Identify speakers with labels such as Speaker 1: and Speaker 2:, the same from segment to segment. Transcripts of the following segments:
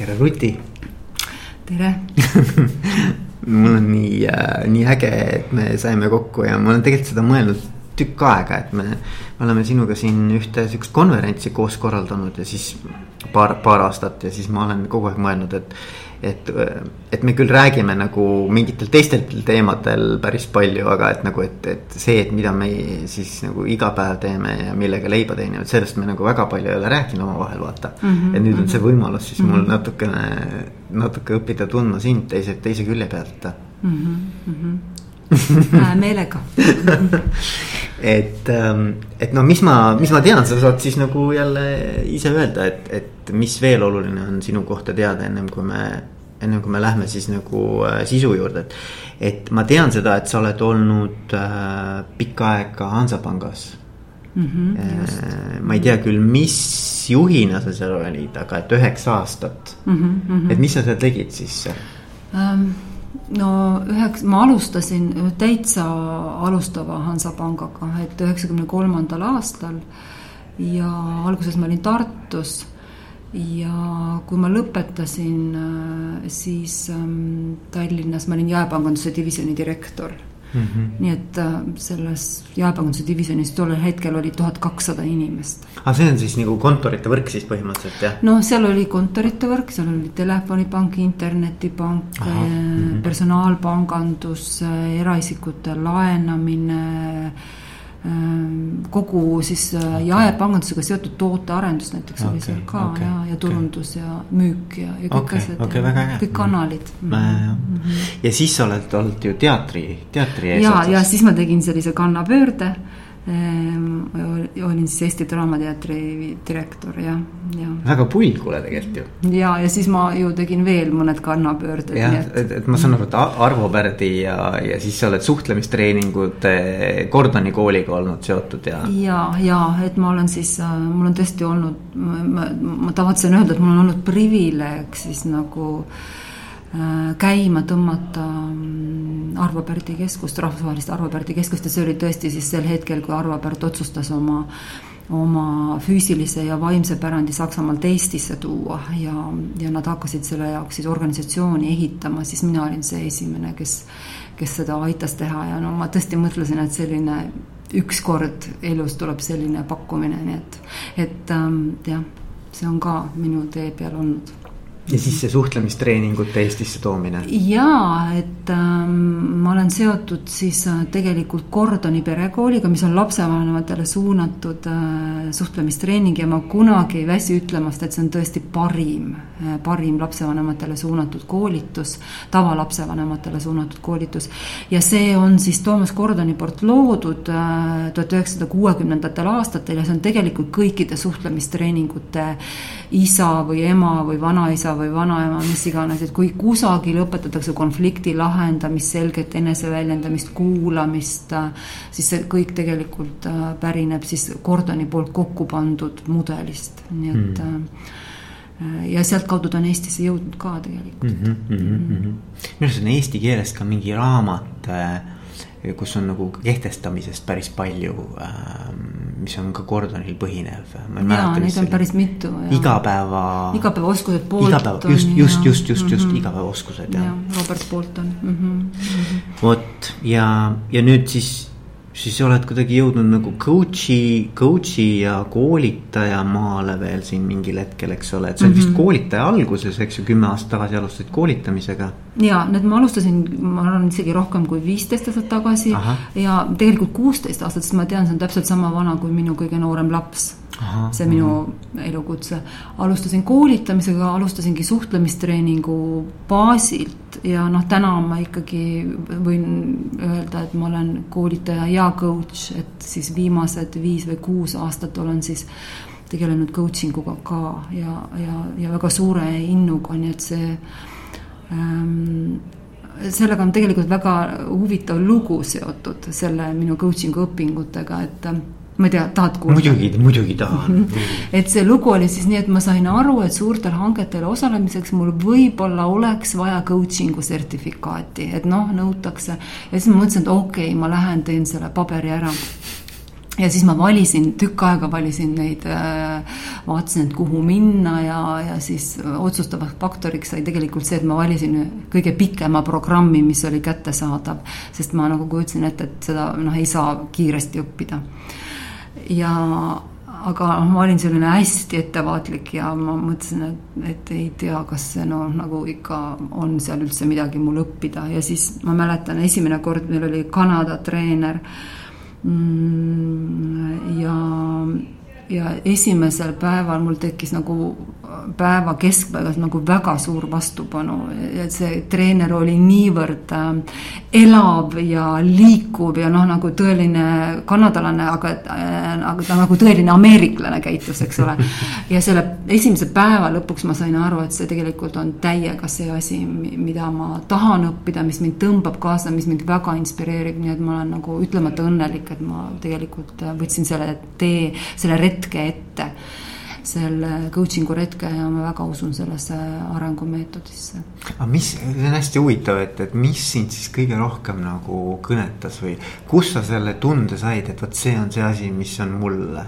Speaker 1: tere, Ruti!
Speaker 2: Tere!
Speaker 1: Mul on nii äh,, nii äge, et me saime kokku ja ma olen tegelikult seda mõelnud tükk aega, et me, me oleme sinuga siin ühte sihukest konverentsi koos korraldanud ja siis paar, paar aastat ja siis ma olen kogu aeg mõelnud, et et, et me küll räägime nagu mingitel teistel teemadel päris palju, aga et nagu, et, et see, et mida me siis nagu iga päev teeme ja millega leiba teenime, sellest me nagu väga palju ei ole rääkinud omavahel, vaata mm. -hmm, et nüüd on see võimalus siis mm -hmm. mul mhm. natukene, natuke õppida tundma sind teise, teise külje pealt mm.
Speaker 2: -hmm. Äh, meelega
Speaker 1: et, ähm, et no mis ma, mis ma tean, sa saad siis nagu jälle ise öelda, et, et mis veel oluline on sinu kohta teada, ennem kui me, ennem kui me lähme siis nagu äh, sisu juurde, et. et ma tean seda, et sa oled olnud äh, pikka aega Hansapangas mm. -hmm, äh, ma ei tea küll, mis juhina sa seal olid, aga et üheksa aastat mm. -hmm. et mis sa seal tegid siis um,?
Speaker 2: No üheks, ma alustasin täitsa alustava Hansapangaga, et üheksakümne kolmandal aastal ja alguses ma olin Tartus. Ja kui ma lõpetasin, siis ähm, Tallinnas ma olin jaepanganduse divisjoni direktor Mm -hmm. nii et äh, selles jaepanganduse divisjonis tollel hetkel oli tuhat kakssada inimest.
Speaker 1: aga ah, see on siis nagu kontorite võrk siis põhimõtteliselt jah?
Speaker 2: no seal oli kontorite võrk, seal oli telefonipank, internetipank, mm -hmm. personaalpangandus, äh, eraisikute laenamine kogu siis äh, jaepangandusega seotud tootearendus näiteks okay, oli seal ka okay, ja, ja turundus okay. ja müük ja, ja kõik
Speaker 1: okay,
Speaker 2: asjad
Speaker 1: okay,.
Speaker 2: kõik kanalid
Speaker 1: mm. -hmm. Mm -hmm. ja siis sa oled olnud ju teatri, teatri
Speaker 2: ees. ja, ja siis ma tegin sellise kannapöörde Ehm, olin siis Eesti Draamateatri direktor ja, ja.
Speaker 1: väga pull kuule tegelikult
Speaker 2: ju. ja, ja siis ma ju tegin veel mõned kannapöörded.
Speaker 1: jah, et, et ma saan aru, et Arvo Pärdi ja, ja siis sa oled suhtlemistreeningute Gordoni kooliga olnud seotud ja.
Speaker 2: ja, ja et ma olen siis, äh, mul on tõesti olnud, ma, ma tavatsen öelda, et mul on olnud privileeg siis nagu Äh, käima tõmmata mm, Arvo Pärdi keskust, rahvusvahelist Arvo Pärdi keskust. Ja see oli tõesti siis sel hetkel, kui Arvo Pärt otsustas oma oma füüsilise ja vaimse pärandi Saksamaalt Eestisse tuua. Ja, ja nad hakkasid selle jaoks siis organisatsiooni ehitama, siis mina olin see esimene, kes, kes seda aitas teha. Ja no ma tõesti mõtlesin, et selline ükskord elus tuleb selline pakkumine, nii et, et ähm, jah, see on ka minu tee peal olnud
Speaker 1: ja siis see suhtlemistreeningute Eestisse toomine?
Speaker 2: jaa, et ähm, ma olen seotud siis äh, tegelikult Gordoni perekooliga, mis on lapsevanematele suunatud äh, suhtlemistreening ja ma kunagi ei väsi ütlemast, et see on tõesti parim äh,, parim lapsevanematele suunatud koolitus, tavalapsevanematele suunatud koolitus. ja see on siis Toomas Gordoni poolt loodud äh, tuhat üheksasada kuuekümnendatel aastatel ja see on tegelikult kõikide suhtlemistreeningute isa või ema või vanaisa või vanaema, mis iganes, et kui kusagil õpetatakse konflikti lahendamist, selget eneseväljendamist, kuulamist, siis see kõik tegelikult äh, pärineb siis Gordoni poolt kokku pandud mudelist, nii et mm ja sealtkaudu ta on Eestisse jõudnud ka tegelikult mm. -hmm,
Speaker 1: mm -hmm. minu arust on eesti keeles ka mingi raamat äh, kus on nagu kehtestamisest päris palju äh,, mis on ka Gordonil põhinev.
Speaker 2: jaa, neid on päris mitu.
Speaker 1: igapäeva.
Speaker 2: igapäevaoskused. igapäeva,
Speaker 1: just, just, just, just, just mm -hmm. igapäevaoskused
Speaker 2: jah ja,. Robert Bolton mm. -hmm.
Speaker 1: vot ja, ja nüüd siis siis sa oled kuidagi jõudnud nagu coach'i, coach'i ja koolitaja maale veel siin mingil hetkel, eks ole, et sa olid mm -hmm. vist koolitaja alguses, eks ju, kümme aastat tagasi alustasid koolitamisega.
Speaker 2: ja, nüüd ma alustasin, ma arvan isegi rohkem kui viisteist aastat tagasi Aha. ja tegelikult kuusteist aastat, sest ma tean, see on täpselt sama vana kui minu kõige noorem laps see minu elukutse. alustasin koolitamisega, alustasingi suhtlemistreeningu baasilt ja noh, täna ma ikkagi võin öelda, et ma olen koolitaja ja coach, et siis viimased viis või kuus aastat olen siis tegelenud coaching uga ka ja, ja, ja väga suure innuga, nii et see ähm, sellega on tegelikult väga huvitav lugu seotud selle minu coaching'u õpingutega, et ma ei tea, tahad kuulda?
Speaker 1: muidugi, muidugi tahan
Speaker 2: et see lugu oli siis nii, et ma sain aru, et suurtel hangetel osalemiseks mul võib-olla oleks vaja coaching'u sertifikaati, et noh, nõutakse. ja siis ma mõtlesin, et okei okay,, ma lähen teen selle paberi ära ja siis ma valisin, tükk aega valisin neid, äh, vaatasin, et kuhu minna ja, ja siis otsustavaks faktoriks sai tegelikult see, et ma valisin kõige pikema programmi, mis oli kättesaadav. sest ma nagu kujutasin ette, et seda noh, ei saa kiiresti õppida. Ja aga ma olin selline hästi ettevaatlik ja ma mõtlesin, et, et ei tea, kas see noh, nagu ikka on seal üldse midagi mul õppida. Ja siis ma mäletan, esimene kord meil oli Kanada treener. Mm, ja, ja esimesel päeval mul tekkis nagu päeva keskpaigas nagu väga suur vastupanu, et see treener oli niivõrd äh, elav ja liikuv ja noh, nagu tõeline kanadalane, aga, äh, aga ta nagu tõeline ameeriklane käitus, eks ole. ja selle esimese päeva lõpuks ma sain aru, et see tegelikult on täiega see asi, mida ma tahan õppida, mis mind tõmbab kaasa, mis mind väga inspireerib, nii et ma olen nagu ütlemata õnnelik, et ma tegelikult võtsin selle tee, selle retke ette selle coaching'u retke ja ma väga usun sellesse arengumeetodisse.
Speaker 1: aga mis, see on hästi huvitav, et, et mis sind siis kõige rohkem nagu kõnetas või kust sa selle tunde said, et vot see on see asi, mis on mulle?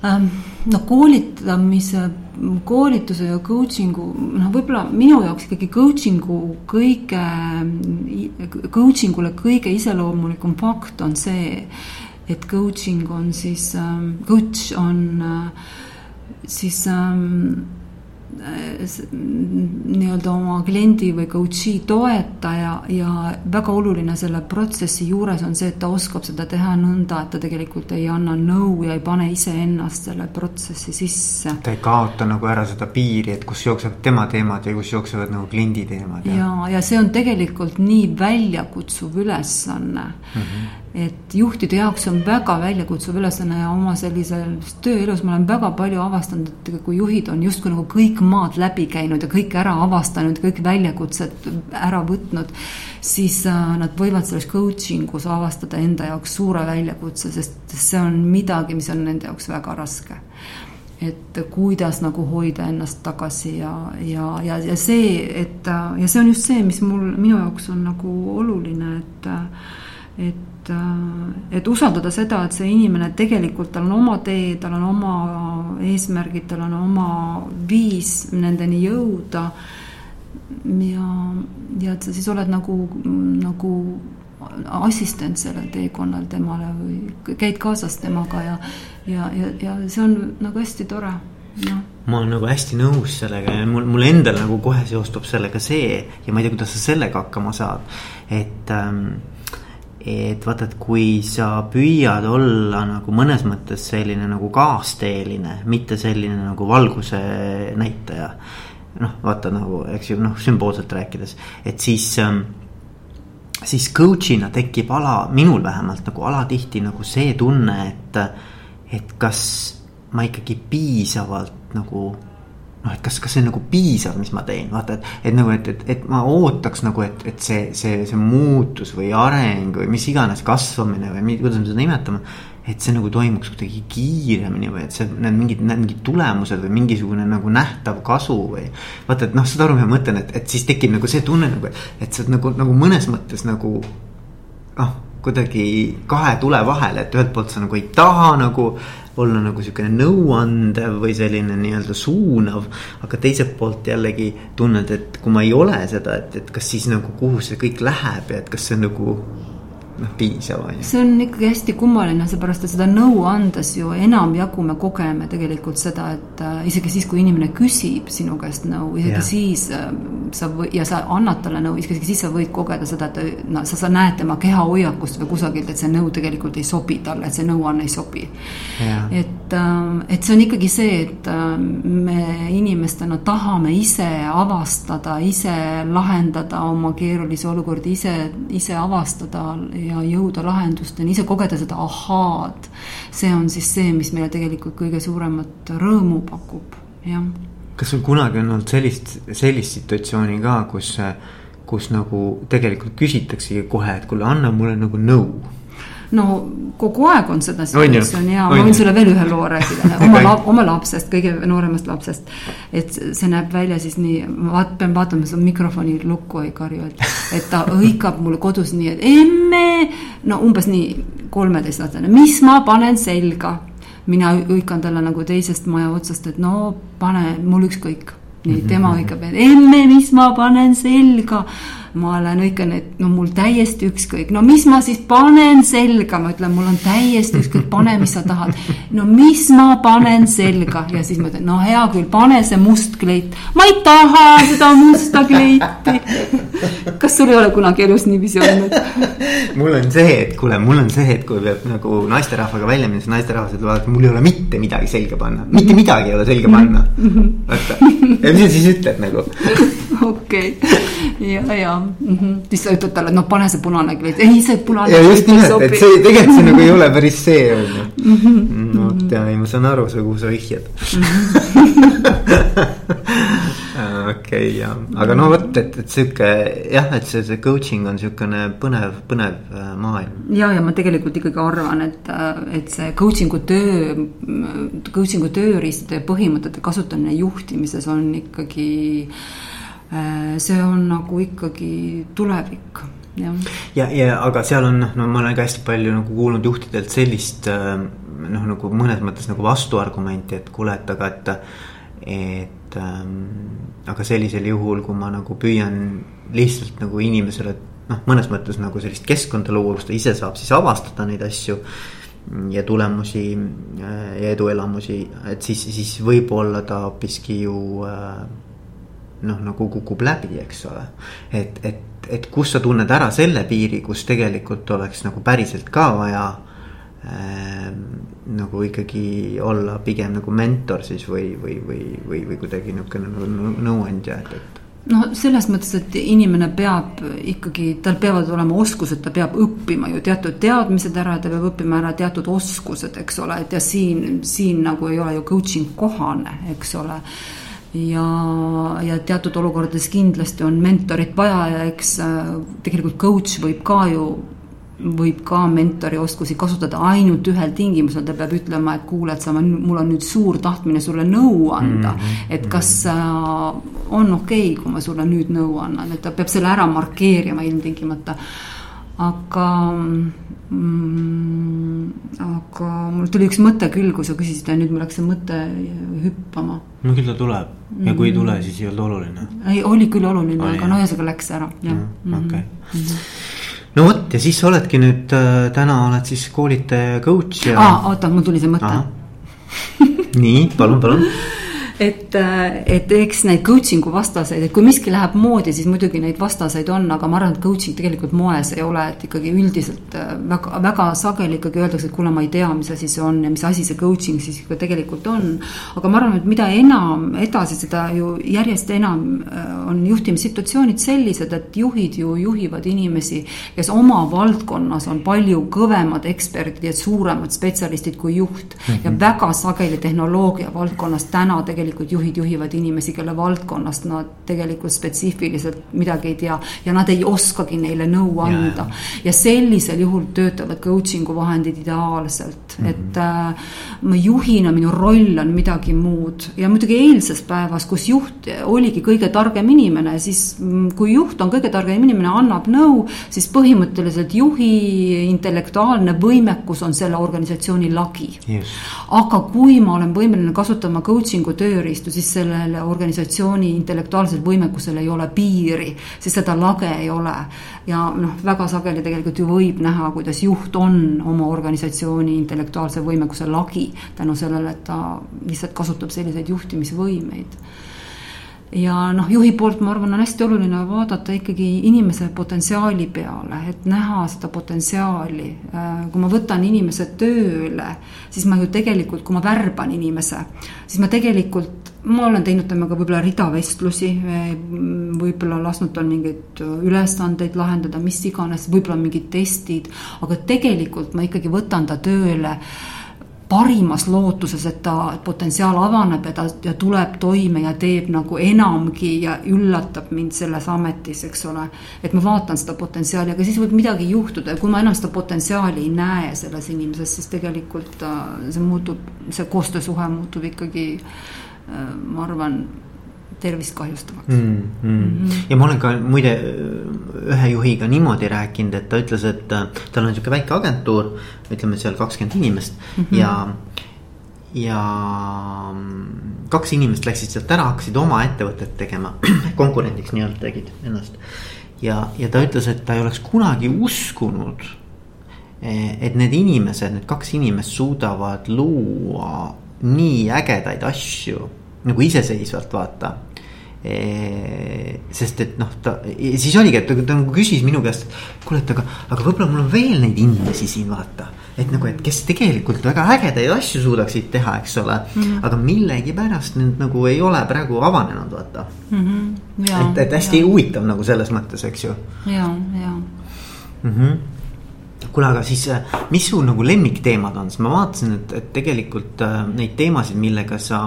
Speaker 2: Ähm, no koolitamise, koolituse ja coaching'u, noh, võib-olla minu jaoks ikkagi coaching'u kõige, coaching ule kõige iseloomulikum fakt on see, et coaching on siis, ähm, coach on äh, siis ähm, nii-öelda oma kliendi või coach'i toetaja ja väga oluline selle protsessi juures on see, et ta oskab seda teha nõnda, et ta tegelikult ei anna nõu ja ei pane iseennast selle protsessi sisse.
Speaker 1: ta ei kaota nagu ära seda piiri, et kus jooksevad tema teemad ja kus jooksevad nagu kliendi teemad.
Speaker 2: ja, ja, ja see on tegelikult nii väljakutsuv ülesanne mm. -hmm et juhtide jaoks on väga väljakutsuv ülesanne ja oma sellises tööelus. Ma olen väga palju avastanud, et kui juhid on justkui nagu kõik maad läbi käinud ja kõik ära avastanud, kõik väljakutsed ära võtnud, siis äh, nad võivad selles coaching us avastada enda jaoks suure väljakutse, sest see on midagi, mis on nende jaoks väga raske. Et kuidas nagu hoida ennast tagasi ja, ja, ja, ja see, et ja see on just see, mis mul, minu jaoks on nagu oluline, et et et, et usaldada seda, et see inimene tegelikult, tal on oma tee, tal on oma eesmärgid, tal on oma viis nendeni jõuda. ja, ja et sa siis oled nagu, nagu assistent sellel teekonnal temale või käid kaasas temaga ja, ja, ja, ja see on nagu hästi tore no..
Speaker 1: ma olen nagu hästi nõus sellega ja mul, mul endal nagu kohe seostub sellega see ja ma ei tea, kuidas sa sellega hakkama saad, et ähm, et vaata, et kui sa püüad olla nagu mõnes mõttes selline nagu kaasteeline, mitte selline nagu valguse näitaja. noh, vaata nagu, eks ju, noh, sümboolselt rääkides, et siis ähm, siis coach'ina tekib ala, minul vähemalt nagu alatihti nagu see tunne, et, et kas ma ikkagi piisavalt nagu noh, et kas, kas see on nagu piisav, mis ma teen, vaata, et, et nagu, et, et, et ma ootaks nagu, et, et see, see, see muutus või areng või mis iganes kasvamine või kuidas me seda nimetame. et see nagu toimuks kuidagi kiiremini või et see, need mingid, need mingid tulemused või mingisugune nagu nähtav kasu või. vaata, et noh, saad aru, mis ma mõtlen, et, et siis tekib nagu see tunne nagu, et sa oled nagu, nagu mõnes mõttes nagu noh kuidagi kahe tule vahel, et ühelt poolt sa nagu ei taha nagu olla nagu sihukene nõuandev või selline nii-öelda suunav. aga teiselt poolt jällegi tunned, et kui ma ei ole seda, et, et kas siis nagu kuhu see kõik läheb ja et kas see on nagu noh, piisav on ju.
Speaker 2: see on ikkagi hästi kummaline, seepärast et seda nõu andes ju enamjagu me kogeme tegelikult seda, et äh, isegi siis, kui inimene küsib sinu käest nõu, isegi ja. siis äh, sa või, ja sa annad talle nõu, isegi siis sa võid kogeda seda, et no sa, sa näed tema kehahoiakust või kusagilt, et see nõu tegelikult ei sobi talle, et see nõuanne ei sobi. et äh,, et see on ikkagi see, et äh, me inimestena tahame ise avastada, ise lahendada oma keerulisi olukordi, ise, ise avastada ja jõuda lahendusteni, ise kogeda seda ahaad. see on siis see, mis meile tegelikult kõige suuremat rõõmu pakub, jah.
Speaker 1: kas sul kunagi on olnud sellist, sellist situatsiooni ka, kus, kus nagu tegelikult küsitaksegi kohe, et kuule, anna mulle nagu nõu
Speaker 2: no kogu aeg on seda situatsiooni ja ma võin sulle veel ühe loo rääkida. Oma la, oma lapsest, kõige nooremast lapsest. et see näeb välja siis nii, vaat-, pean vaatama, seda mikrofoni lukku ei karju, et, et ta hõikab mulle kodus nii, et emm emme, no umbes nii kolmeteistaastane, mis ma panen selga. mina hõikan talle nagu teisest maja otsast, et no pane, mul ükskõik. nii tema hõikab, et emme, mis ma panen selga ma olen õigen, et no mul täiesti ükskõik, no mis ma siis panen selga, ma ütlen, mul on täiesti ükskõik, pane, mis sa tahad. no mis ma panen selga ja siis ma ütlen, no hea küll, pane see must kleit. ma ei taha seda musta kleiti. kas sul ei ole kunagi elus niiviisi olnud?
Speaker 1: mul on see, et kuule, mul on see, et kui peab nagu naisterahvaga välja minna, siis naisterahvas ütlevad, et mul ei ole mitte midagi selga panna, mitte midagi ei ole selga panna. vaata, ja mis sa siis ütled nagu?
Speaker 2: okei, ja, ja mm -hmm. siis sa ütled talle, no pane see punane kleit, ei see punane.
Speaker 1: ja just nimelt, et see tegelikult see nagu ei ole päris see on ju. Mhm. no vot ja ei, ma saan aru, kuhu sa vihjad okei, ja, aga no vot, et, et sihuke jah, et see, see coaching on sihukene põnev, põnev äh, maailm.
Speaker 2: ja, ja ma tegelikult ikkagi arvan, et, äh, et see coaching'u töö, coaching'u tööriistade ja põhimõtete kasutamine juhtimises on ikkagi see on nagu ikkagi tulevik jah.
Speaker 1: ja, ja aga seal on noh, no ma olen ka hästi palju nagu kuulnud juhtidelt sellist äh, noh, nagu mõnes mõttes nagu vastuargumenti, et kuule, et aga, et. et ähm, aga sellisel juhul, kui ma nagu püüan lihtsalt nagu inimesele noh, mõnes mõttes nagu sellist keskkonda luua, kus ta ise saab siis avastada neid asju ja tulemusi äh, ja eduelamusi, et siis, siis võib-olla ta hoopiski ju äh, noh, nagu kukub läbi, eks ole. et, et, et kus sa tunned ära selle piiri, kus tegelikult oleks nagu päriselt ka vaja äh, nagu ikkagi olla pigem nagu mentor siis või, või, või, või, või kuidagi niisugune nagu nõuandja, et, et
Speaker 2: noh, selles mõttes, et inimene peab ikkagi, tal peavad olema oskused, ta peab õppima ju teatud teadmised ära, ta peab õppima ära teatud oskused, eks ole, et ja siin, siin nagu ei ole ju coaching kohane, eks ole ja, ja teatud olukordades kindlasti on mentorit vaja ja eks äh, tegelikult coach võib ka ju võib ka mentori oskusi kasutada ainult ühel tingimusel, ta peab ütlema, et kuule, et sa, mul on nüüd suur tahtmine sulle nõu anda mm. -hmm. et kas äh, on okei okay,, kui ma sulle nüüd nõu annan, et ta peab selle ära markeerima ilmtingimata. aga mm,. aga mul tuli üks mõte küll, kui sa küsisid ja nüüd mul läks see mõte hüppama.
Speaker 1: no küll ta tuleb ja kui ei tule, siis ei olnud oluline.
Speaker 2: ei, oli küll oluline, aga no ühesõnaga läks ära, jah.
Speaker 1: Mhm. okei. Mhm. no vot ja siis oledki nüüd äh, täna oled siis koolitaja coach ja.
Speaker 2: aa, oota, mul tuli see mõte.
Speaker 1: nii, palun, palun
Speaker 2: et, et eks neid coaching'u vastaseid, et kui miski läheb moodi, siis muidugi neid vastaseid on, aga ma arvan, et coaching tegelikult moes ei ole, et ikkagi üldiselt äh, väga, väga sageli ikkagi öeldakse, et kuule, ma ei tea, mis asi see on ja mis asi see coaching siis ikka tegelikult on. aga ma arvan, et mida enam edasi, seda ju järjest enam äh, on juhtimissituatsioonid sellised, et juhid ju juhivad inimesi, kes oma valdkonnas on palju kõvemad eksperdid ja suuremad spetsialistid kui juht mm. -hmm. ja väga sageli tehnoloogia valdkonnas täna tegelikult tegelikult juhid juhivad inimesi, kelle valdkonnast nad tegelikult spetsiifiliselt midagi ei tea ja nad ei oskagi neile nõu anda. ja sellisel juhul töötavad coaching'u vahendid ideaalselt mm, -hmm. et äh, ma juhina, minu roll on midagi muud ja muidugi eilses päevas, kus juht oligi kõige targem inimene, siis mm, kui juht on kõige targem inimene, annab nõu, siis põhimõtteliselt juhi intellektuaalne võimekus on selle organisatsiooni lagi aga kui ma olen võimeline kasutama coaching'u töö tööriistu, siis sellele organisatsiooni intellektuaalsel võimekusel ei ole piiri, siis seda lage ei ole. ja noh, väga sageli tegelikult ju võib näha, kuidas juht on oma organisatsiooni intellektuaalse võimekuse lagi tänu sellele, et ta lihtsalt kasutab selliseid juhtimisvõimeid ja noh, juhi poolt ma arvan, on hästi oluline vaadata ikkagi inimese potentsiaali peale, et näha seda potentsiaali. Äh, kui ma võtan inimese tööle, siis ma ju tegelikult, kui ma värban inimese, siis ma tegelikult, ma olen teinud temaga võib-olla rida vestlusi, võib-olla lasknud tal mingeid ülesandeid lahendada, mis iganes, võib-olla mingid testid, aga tegelikult ma ikkagi võtan ta tööle parimas lootuses, et ta potentsiaal avaneb ja ta ja tuleb toime ja teeb nagu enamgi ja üllatab mind selles ametis, eks ole. et ma vaatan seda potentsiaali, aga siis võib midagi juhtuda ja kui ma enam seda potentsiaali ei näe selles inimeses, siis tegelikult äh, see muutub, see koostöösuhe muutub ikkagi, äh, ma arvan tervist kahjustavaks
Speaker 1: mm,. Mm. Mm -hmm. ja ma olen ka muide ühe juhiga niimoodi rääkinud, et ta ütles, et tal on sihuke väike agentuur, ütleme seal kakskümmend inimest mm -hmm. ja ja kaks inimest läksid sealt ära, hakkasid oma ettevõtet tegema, konkurendiks nii-öelda tegid ennast. ja, ja ta ütles, et ta ei oleks kunagi uskunud, eh, et need inimesed, need kaks inimest suudavad luua nii ägedaid asju nagu iseseisvalt vaata sest et noh, ta siis oligi, et ta, nagu küsis minu käest, et kuule, et aga, aga võib-olla mul on veel neid inimesi siin vaata. et nagu, et kes tegelikult väga ägedaid asju suudaksid teha, eks ole mm. -hmm. aga millegipärast nüüd nagu ei ole praegu avanenud, vaata mm. -hmm. et, et hästi ja. huvitav nagu selles mõttes, eks ju.
Speaker 2: ja, ja
Speaker 1: mm. -hmm kuule, aga siis, äh, mis su nagu lemmikteemad on, sest ma vaatasin, et, et tegelikult äh, neid teemasid, millega sa,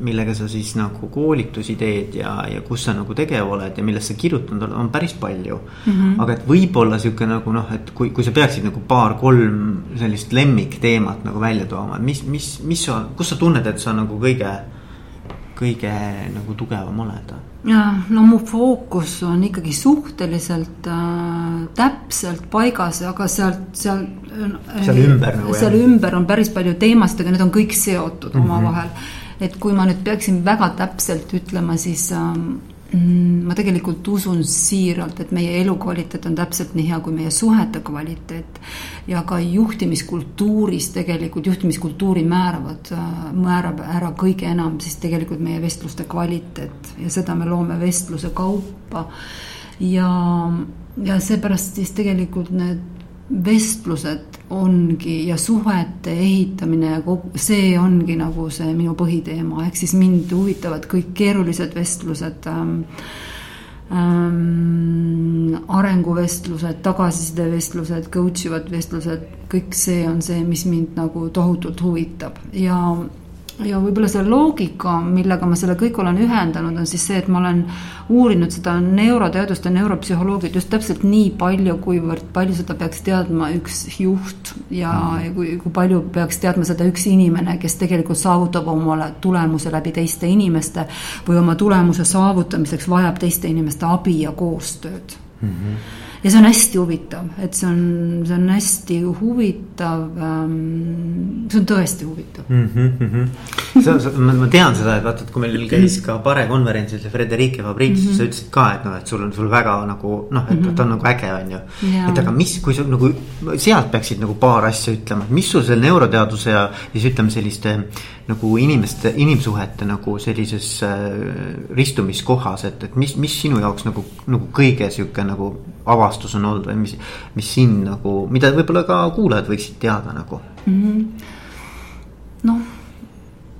Speaker 1: millega sa siis nagu koolitusi teed ja, ja kus sa nagu tegev oled ja millest sa kirjutanud oled, on päris palju mm. -hmm. aga et võib-olla sihuke nagu noh, et kui, kui sa peaksid nagu paar-kolm sellist lemmikteemat nagu välja tooma, et mis, mis, mis sa, kus sa tunned, et sa nagu kõige, kõige nagu tugevam oled?
Speaker 2: No mu fookus on ikkagi suhteliselt äh, täpselt paigas, aga sealt, seal.
Speaker 1: Äh, seal ümber nagu.
Speaker 2: seal jah. ümber on päris palju teemasid, aga need on kõik seotud mm -hmm. omavahel. et kui ma nüüd peaksin väga täpselt ütlema, siis äh, ma tegelikult usun siiralt, et meie elukvaliteet on täpselt nii hea kui meie suhete kvaliteet. ja ka juhtimiskultuuris tegelikult, juhtimiskultuuri määravad, määrab ära kõige enam siis tegelikult meie vestluste kvaliteet ja seda me loome vestluse kaupa. ja, ja seepärast siis tegelikult need vestlused ongi ja suhete ehitamine ja kogu see ongi nagu see minu põhiteema, ehk siis mind huvitavad kõik keerulised vestlused ähm,. Ähm, arenguvestlused, tagasisidevestlused, coach ivad vestlused, kõik see on see, mis mind nagu tohutult huvitab ja ja võib-olla see loogika, millega ma selle kõik olen ühendanud, on siis see, et ma olen uurinud seda neuroteadust ja neuropsühholoogiat just täpselt nii palju, kuivõrd palju seda peaks teadma üks juht ja, ja kui, kui palju peaks teadma seda üks inimene, kes tegelikult saavutab omale tulemuse läbi teiste inimeste või oma tulemuse saavutamiseks vajab teiste inimeste abi ja koostööd mm. -hmm ja see on hästi huvitav, et see on, see on hästi huvitav ähm,. see on tõesti huvitav mm.
Speaker 1: -hmm. sa, sa, ma, ma tean seda, et vaata, et kui meil käis ka Pare konverentsil see Frederique Fabrice mm, -hmm. sa ütlesid ka, et noh, et sul on, sul väga nagu noh, et mm -hmm. ta on nagu äge, on ju. et aga mis, kui sa nagu sealt peaksid nagu paar asja ütlema, mis sul selle neuroteaduse ja siis ütleme selliste nagu inimeste, inimsuhete nagu sellises äh, ristumiskohas, et, et mis, mis sinu jaoks nagu, nagu kõige sihuke nagu avastus on olnud või mis, mis sind nagu, mida võib-olla ka kuulajad võiksid teada nagu mm
Speaker 2: -hmm.? noh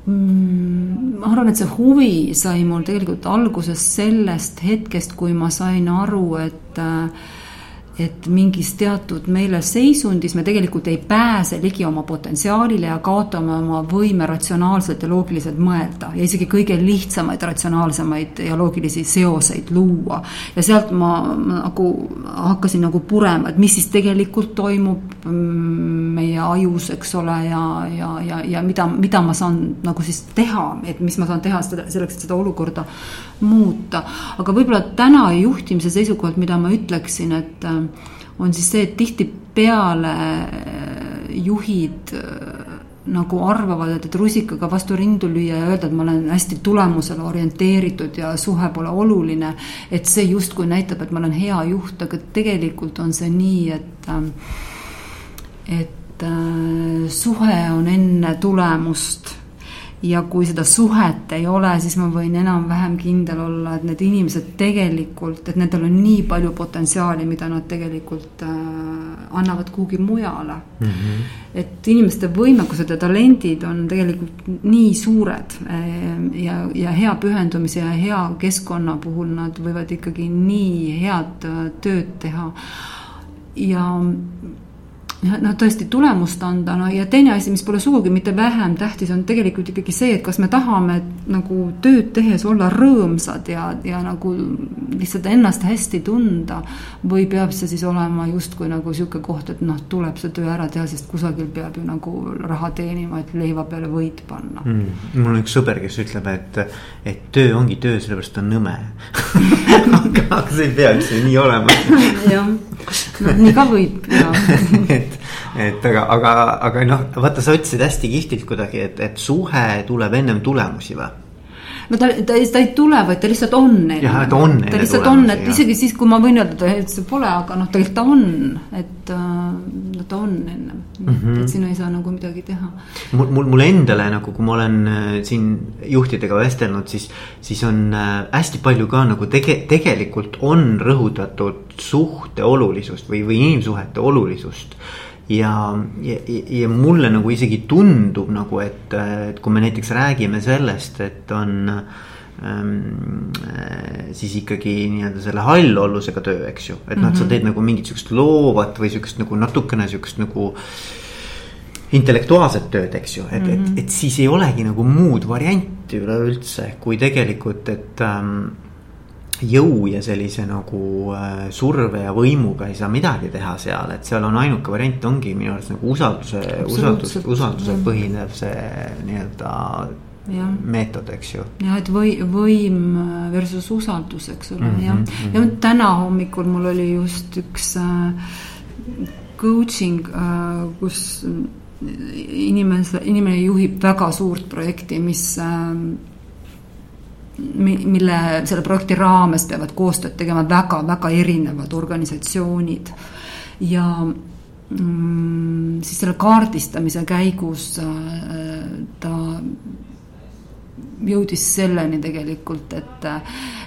Speaker 2: mm,, ma arvan, et see huvi sai mul tegelikult alguses sellest hetkest, kui ma sain aru, et äh, et mingis teatud meeleseisundis me tegelikult ei pääse ligi oma potentsiaalile ja kaotame oma võime ratsionaalselt ja loogiliselt mõelda ja isegi kõige lihtsamaid ratsionaalsemaid ja loogilisi seoseid luua. ja sealt ma, nagu hakkasin nagu purema, et mis siis tegelikult toimub mm, meie ajus, eks ole, ja, ja, ja, ja mida, mida ma saan nagu siis teha, et mis ma saan teha seda, selleks, et seda olukorda muuta. aga võib-olla täna juhtimise seisukohalt, mida ma ütleksin, et äh, on siis see, et tihtipeale äh, juhid äh, nagu arvavad, et, et rusikaga vastu rindu lüüa ja öelda, et ma olen hästi tulemusele orienteeritud ja suhe pole oluline. et see justkui näitab, et ma olen hea juht, aga tegelikult on see nii, et, et suhe on enne tulemust ja kui seda suhet ei ole, siis ma võin enam-vähem kindel olla, et need inimesed tegelikult, et nendel on nii palju potentsiaali, mida nad tegelikult äh, annavad kuhugi mujale mm. -hmm. et inimeste võimekused ja talendid on tegelikult nii suured äh, ja, ja hea pühendumise ja hea keskkonna puhul nad võivad ikkagi nii head äh, tööd teha. ja noh, tõesti tulemust anda, no ja teine asi, mis pole sugugi mitte vähem tähtis, on tegelikult ikkagi see, et kas me tahame nagu tööd tehes olla rõõmsad ja, ja nagu lihtsalt ennast hästi tunda. või peab see siis olema justkui nagu sihuke koht, et noh, tuleb see töö ära teha, sest kusagil peab ju nagu raha teenima, et leiva peale võit panna
Speaker 1: mm,. mul on üks sõber, kes ütleb, et, et töö ongi töö, sellepärast ta on nõme aga see ei pea üldse nii olema
Speaker 2: jah, no nii ka võib, jah
Speaker 1: et, aga, aga, aga noh, vaata, sa ütlesid hästi kihvtilt kuidagi, et, et suhe tuleb ennem tulemusi või?
Speaker 2: no ta, ta, ta ei tule, vaid ta lihtsalt on.
Speaker 1: jah, ta on.
Speaker 2: ta lihtsalt on, et jah. isegi siis, kui ma võin öelda, et see pole, aga noh, tegelikult ta on, et äh, ta on ennem mm. -hmm. et siin ei saa nagu midagi teha.
Speaker 1: mul, mul, mul endale nagu, kui ma olen äh, siin juhtidega vestelnud, siis, siis on äh, hästi palju ka nagu tege-, tegelikult on rõhutatud suhte olulisust või, või inimsuhete olulisust ja, ja, ja mulle nagu isegi tundub nagu, et, et kui me näiteks räägime sellest, et on ähm, siis ikkagi nii-öelda selle hallollusega töö, eks ju, et noh, et sa mhm. teed nagu mingit sihukest loovat või sihukest nagu natukene sihukest nagu intellektuaalset tööd, eks ju, et mm, -hmm. et, et siis ei olegi nagu muud varianti üleüldse, kui tegelikult, et ähm, jõu ja sellise nagu äh, surve ja võimuga ei saa midagi teha seal, et seal on ainuke variant ongi minu arust nagu usalduse, usaldus, usaldusel põhinev see nii-öelda Ja. meetod, eks ju.
Speaker 2: jah, et või, võim versus usaldus, eks ole mm, -hmm, jah mm. -hmm. ja täna hommikul mul oli just üks äh, coaching äh,, kus inimese, inimene juhib väga suurt projekti, mis äh, mille, selle projekti raames peavad koostööd tegema väga-väga erinevad organisatsioonid. Ja mm, siis selle kaardistamise käigus äh, ta jõudis selleni tegelikult, et,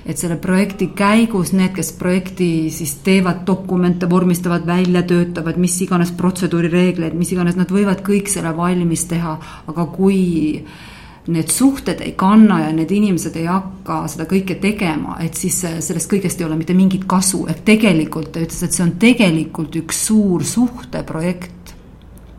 Speaker 2: et selle projekti käigus need, kes projekti siis teevad, dokumente vormistavad, välja töötavad, mis iganes protseduurireegleid, mis iganes, nad võivad kõik selle valmis teha, aga kui äh, need suhted ei kanna ja need inimesed ei hakka seda kõike tegema, et siis sellest kõigest ei ole mitte mingit kasu, et tegelikult ta ütles, et see on tegelikult üks suur suhteprojekt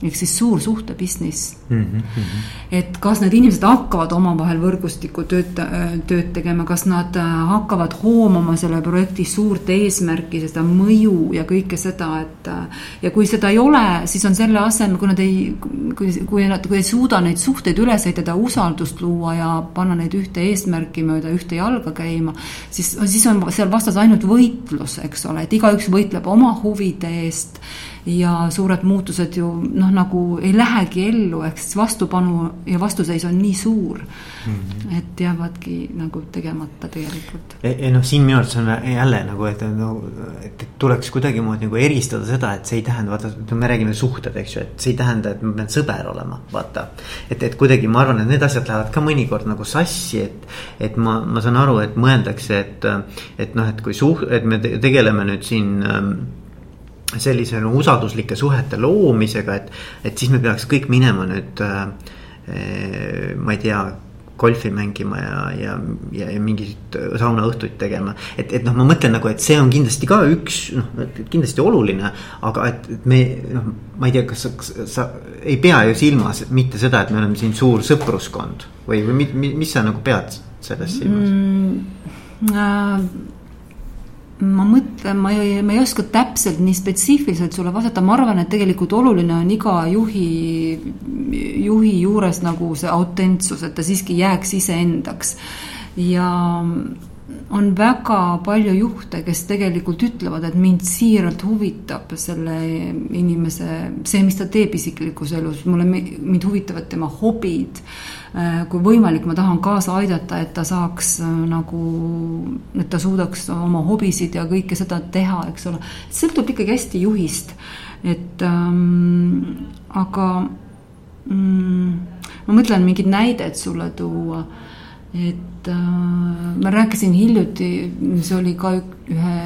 Speaker 2: ehk siis suur suhte business mm. -hmm. et kas need inimesed hakkavad omavahel võrgustikku tööd, tööd tegema, kas nad äh, hakkavad hoomama selle projekti suurt eesmärki, seda mõju ja kõike seda, et. Äh, ja kui seda ei ole, siis on selle asemel, kui nad ei, kui, kui nad, kui ei suuda neid suhteid üles ehitada, usaldust luua ja panna neid ühte eesmärki mööda ühte jalga käima. siis, siis on seal vastas ainult võitlus, eks ole, et igaüks võitleb oma huvide eest ja suured muutused ju noh, nagu ei lähegi ellu, ehk siis vastupanu ja vastuseis on nii suur mm. -hmm. et jäävadki nagu tegemata tegelikult.
Speaker 1: ei noh, siin minu arvates on jälle nagu, et no, et tuleks kuidagimoodi nagu eristada seda, et see ei tähenda, vaata, me räägime suhted, eks ju, et see ei tähenda, et ma pean sõber olema, vaata. et, et kuidagi ma arvan, et need asjad lähevad ka mõnikord nagu sassi, et, et ma, ma saan aru, et mõeldakse, et, et noh, et kui suht-, et me tegeleme nüüd siin ähm, sellise no, usalduslike suhete loomisega, et, et siis me peaks kõik minema nüüd äh,. ma ei tea, golfi mängima ja, ja, ja, ja mingeid saunaõhtuid tegema. et, et noh, ma mõtlen nagu, et see on kindlasti ka üks noh, kindlasti oluline, aga et, et me noh, ma ei tea, kas sa, sa ei pea ju silmas mitte seda, et me oleme siin suur sõpruskond või, või mis, mis sa nagu pead selles silmas mm,?
Speaker 2: äh ma mõtlen, ma ei, ma ei oska täpselt nii spetsiifiliselt sulle vastata, ma arvan, et tegelikult oluline on iga juhi, juhi juures nagu see autentsus, et ta siiski jääks iseendaks. ja on väga palju juhte, kes tegelikult ütlevad, et mind siiralt huvitab selle inimese, see, mis ta teeb isiklikus elus, mulle, mind huvitavad tema hobid. Äh, kui võimalik, ma tahan kaasa aidata, et ta saaks äh, nagu, et ta suudaks oma hobisid ja kõike seda teha, eks ole. sõltub ikkagi hästi juhist, et ähm, aga mm, ma mõtlen mingit näidet sulle tuua et äh, ma rääkisin hiljuti, see oli ka ühe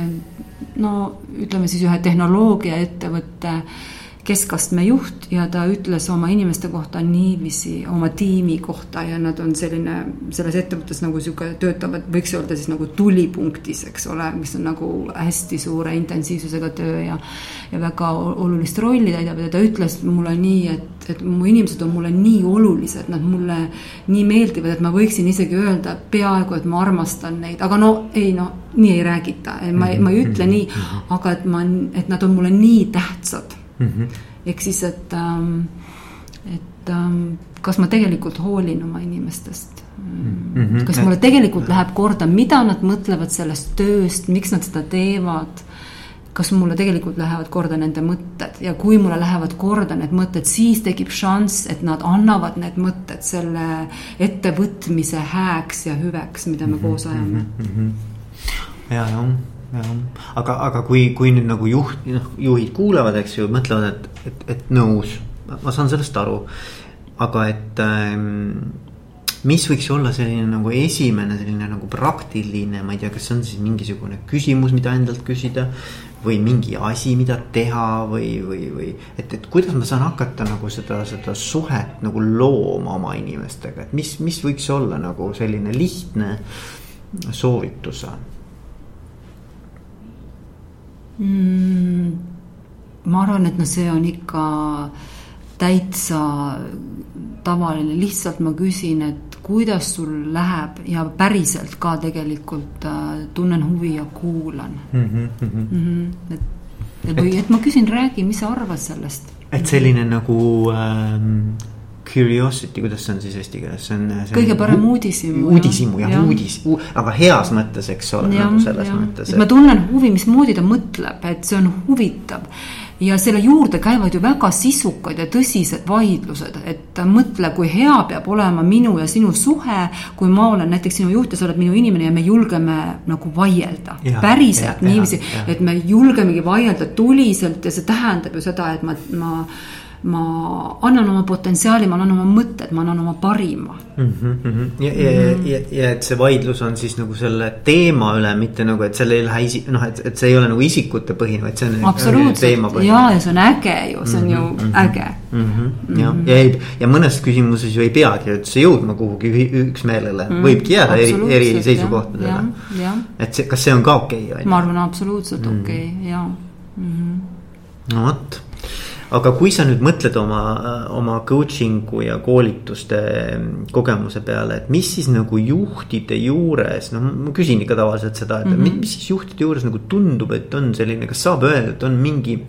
Speaker 2: no ütleme siis ühe tehnoloogiaettevõtte keskastme juht ja ta ütles oma inimeste kohta niiviisi, oma tiimi kohta ja nad on selline, selles ettevõttes nagu sihuke töötavad, võiks öelda siis nagu tulipunktis, eks ole, mis on nagu hästi suure intensiivsusega töö ja ja väga olulist rolli täidab ja ta ütles mulle nii, et, et mu inimesed on mulle nii olulised, nad mulle nii meeldivad, et ma võiksin isegi öelda peaaegu, et ma armastan neid, aga no ei no, nii ei räägita, ma, ma ei ütle nii, aga et ma, et nad on mulle nii tähtsad mm -hmm.. ehk siis, et, ähm, et ähm, kas ma tegelikult hoolin oma inimestest mm. -hmm. kas mulle tegelikult läheb korda, mida nad mõtlevad sellest tööst, miks nad seda teevad kas mulle tegelikult lähevad korda nende mõtted ja kui mulle lähevad korda need mõtted, siis tekib šanss, et nad annavad need mõtted selle ettevõtmise hääks ja hüveks, mida me mm -hmm, koos ajame mm.
Speaker 1: -hmm. ja, jah jah, aga, aga kui, kui nüüd nagu juht, noh juhid kuulavad, eks ju, mõtlevad, et, et, et nõus, ma saan sellest aru. aga et ähm, mis võiks olla selline nagu esimene selline nagu praktiline, ma ei tea, kas see on siis mingisugune küsimus, mida endalt küsida. või mingi asi, mida teha või, või, või et, et kuidas ma saan hakata nagu seda, seda suhet nagu looma oma inimestega, et mis, mis võiks olla nagu selline lihtne soovitus
Speaker 2: mm,? ma arvan, et noh, see on ikka täitsa tavaline, lihtsalt ma küsin, et kuidas sul läheb ja päriselt ka tegelikult äh, tunnen huvi ja kuulan mm. -hmm, mm -hmm. et, et või et ma küsin, räägi, mis sa arvad sellest.
Speaker 1: et selline nagu ähm, Curiosity, kuidas see on siis eesti keeles, see on.
Speaker 2: kõige parem uudishimu.
Speaker 1: uudishimu jah ja., uudis, aga heas mõttes, eks ole, nagu selles ja. mõttes.
Speaker 2: Et... ma tunnen huvi, mismoodi ta mõtleb, et see on huvitav. ja selle juurde käivad ju väga sisukad ja tõsised vaidlused, et mõtle, kui hea peab olema minu ja sinu suhe. kui ma olen näiteks sinu juht ja sa oled minu inimene ja me julgeme nagu vaielda. päriselt niiviisi, et me julgemegi vaielda tuliselt ja see tähendab ju seda, et ma, ma ma annan oma potentsiaali, ma annan oma mõtted, ma annan oma parima
Speaker 1: mm. -hmm. ja, ja, ja, ja, ja et see vaidlus on siis nagu selle teema üle, mitte nagu, et seal ei lähe isi-, noh, et, et see ei ole nagu isikute põhine, vaid see on.
Speaker 2: absoluutselt, ja, ja see on äge ju, see on mm -hmm. ju mhm. äge
Speaker 1: mm. -hmm. jah, ja ei, ja mõnes küsimuses ju ei peagi üldse jõudma kuhugi üksmeelele mm, -hmm. võibki jääda eri, eri seisukohtadele. et see, kas see on ka okei okay,?
Speaker 2: ma arvan, absoluutselt mm -hmm. okei okay,, ja mm.
Speaker 1: -hmm. no vot aga kui sa nüüd mõtled oma, oma coaching'u ja koolituste kogemuse peale, et mis siis nagu juhtide juures, noh, ma küsin ikka tavaliselt seda, et mm -hmm. mis siis juhtide juures nagu tundub, et on selline, kas saab öelda, et on mingi.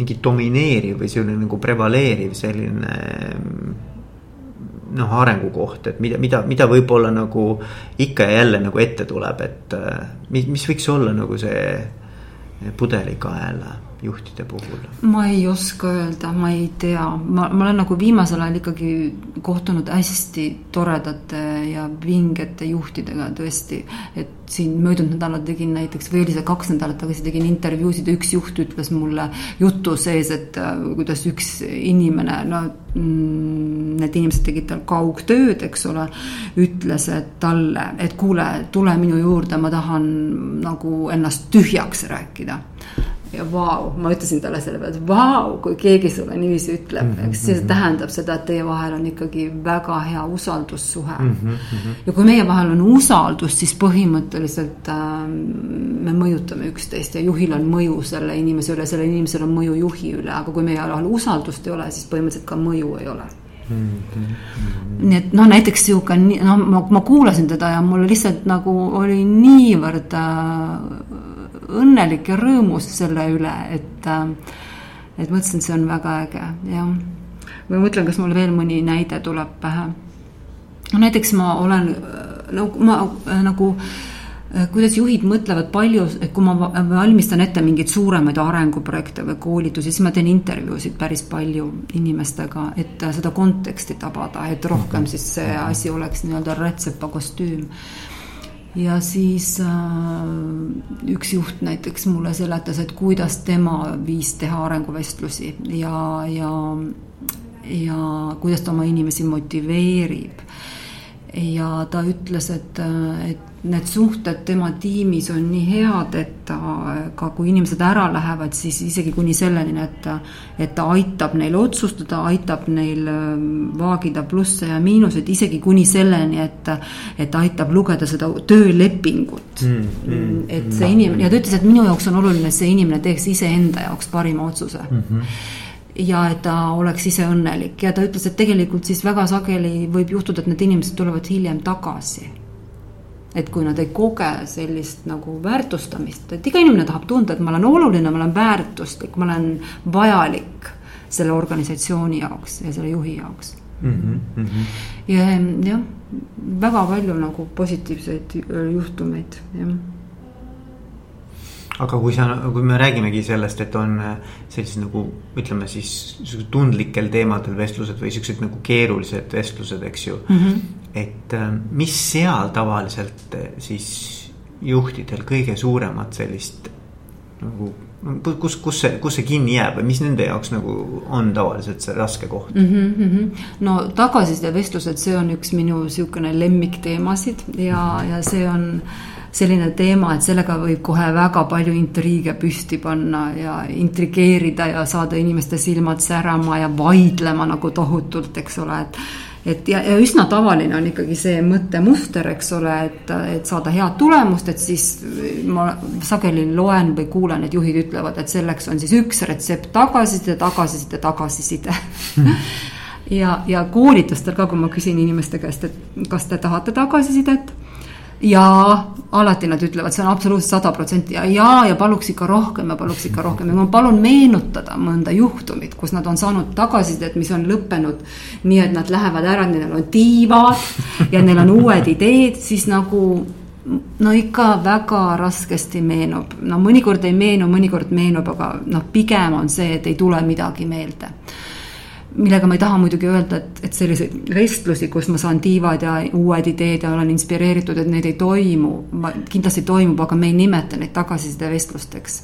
Speaker 1: mingi domineeriv või selline nagu prevaleeriv selline noh, arengukoht, et mida, mida, mida võib-olla nagu ikka ja jälle nagu ette tuleb, et mis, mis võiks olla nagu see pudelikael juhtide puhul?
Speaker 2: ma ei oska öelda, ma ei tea, ma, ma olen nagu viimasel ajal ikkagi kohtunud hästi toredate ja vingete juhtidega tõesti. et siin möödunud nädalal tegin näiteks või oli see kaks nädalat tagasi tegin intervjuusid ja üks juht ütles mulle jutu sees, et äh, kuidas üks inimene, no mm, need inimesed tegid tal kaugtööd, eks ole. ütles, et talle, et kuule, tule minu juurde, ma tahan nagu ennast tühjaks rääkida ja vau, ma ütlesin talle selle peale, et vau, kui keegi sulle niiviisi ütleb mm, -hmm. eks see mhm. tähendab seda, et teie vahel on ikkagi väga hea usaldussuhe mm. -hmm. ja kui meie vahel on usaldus, siis põhimõtteliselt äh, me mõjutame üksteist ja juhil on mõju selle inimese üle, sellel inimesel on mõju juhi üle, aga kui meie vahel usaldust ei ole, siis põhimõtteliselt ka mõju ei ole Mm -hmm. nii et noh, näiteks sihuke, noh, ma, ma kuulasin teda ja mul lihtsalt nagu oli niivõrd äh, õnnelik ja rõõmus selle üle, et, äh, et mõtlesin, see on väga äge, jah. ma mõtlen, kas mul veel mõni näide tuleb pähe. no näiteks ma olen, no ma äh, nagu äh, kuidas juhid mõtlevad palju, et kui ma valmistan ette mingeid suuremaid arenguprojekte või koolitusi, siis ma teen intervjuusid päris palju inimestega, et seda konteksti tabada, et rohkem siis see asi oleks nii-öelda rätsepa kostüüm ja siis äh, üks juht näiteks mulle seletas, et kuidas tema viis teha arenguvestlusi ja, ja, ja kuidas ta oma inimesi motiveerib. ja ta ütles, et, et need suhted tema tiimis on nii head, et ta ka, kui inimesed ära lähevad, siis isegi kuni selleni, et ta, et ta aitab neil otsustada, aitab neil ähm, vaagida plusse ja miinuseid, isegi kuni selleni, et, et ta aitab lugeda seda töölepingut mm,. Mm, et see inimene ja ta ütles, et minu jaoks on oluline, et see inimene teeks iseenda jaoks parima otsuse mm. -hmm ja et ta oleks ise õnnelik ja ta ütles, et tegelikult siis väga sageli võib juhtuda, et need inimesed tulevad hiljem tagasi et kui nad ei koge sellist nagu väärtustamist, et iga inimene tahab tunda, et ma olen oluline, ma olen väärtuslik, ma olen vajalik selle organisatsiooni jaoks ja selle juhi jaoks mm. -hmm. ja jah, väga palju nagu positiivseid juhtumeid, jah
Speaker 1: aga kui sa, kui me räägimegi sellest, et on äh, sellised nagu ütleme siis tundlikel teemadel vestlused või siuksed nagu keerulised vestlused, eks ju mm. -hmm. Et äh, mis seal tavaliselt äh, siis juhtidel kõige suuremat sellist nagu kus, kus see, kus see kinni jääb või mis nende jaoks nagu on tavaliselt see raske koht mm?
Speaker 2: -hmm. no tagasiside vestlused, see on üks minu sihukene lemmikteemasid ja, ja see on selline teema, et sellega võib kohe väga palju intriige püsti panna ja intrigeerida ja saada inimeste silmad särama ja vaidlema nagu tohutult, eks ole, et et ja, ja üsna tavaline on ikkagi see mõttemuster, eks ole, et, et saada head tulemust, et siis ma sageli loen või kuulen, et juhid ütlevad, et selleks on siis üks retsept tagasiside, tagasiside, tagasiside. Ja, ja koolitustel ka, kui ma küsin inimeste käest, et kas te tahate tagasisidet ja alati nad ütlevad, see on absoluutselt sada protsenti ja, ja, ja paluks ikka rohkem ja paluks ikka rohkem. Ja ma palun meenutada mõnda juhtumit, kus nad on saanud tagasisidet, mis on lõppenud nii, et nad lähevad ära, neil on tiivad ja neil on uued ideed, siis nagu no ikka väga raskesti meenub, no mõnikord ei meenu, mõnikord meenub, aga noh, pigem on see, et ei tule midagi meelde millega ma ei taha muidugi öelda, et, et selliseid vestlusi, kus ma saan tiivad ja uued ideed ja olen inspireeritud, et neid ei toimu, kindlasti toimub, aga me ei nimeta neid tagasisidevestlusteks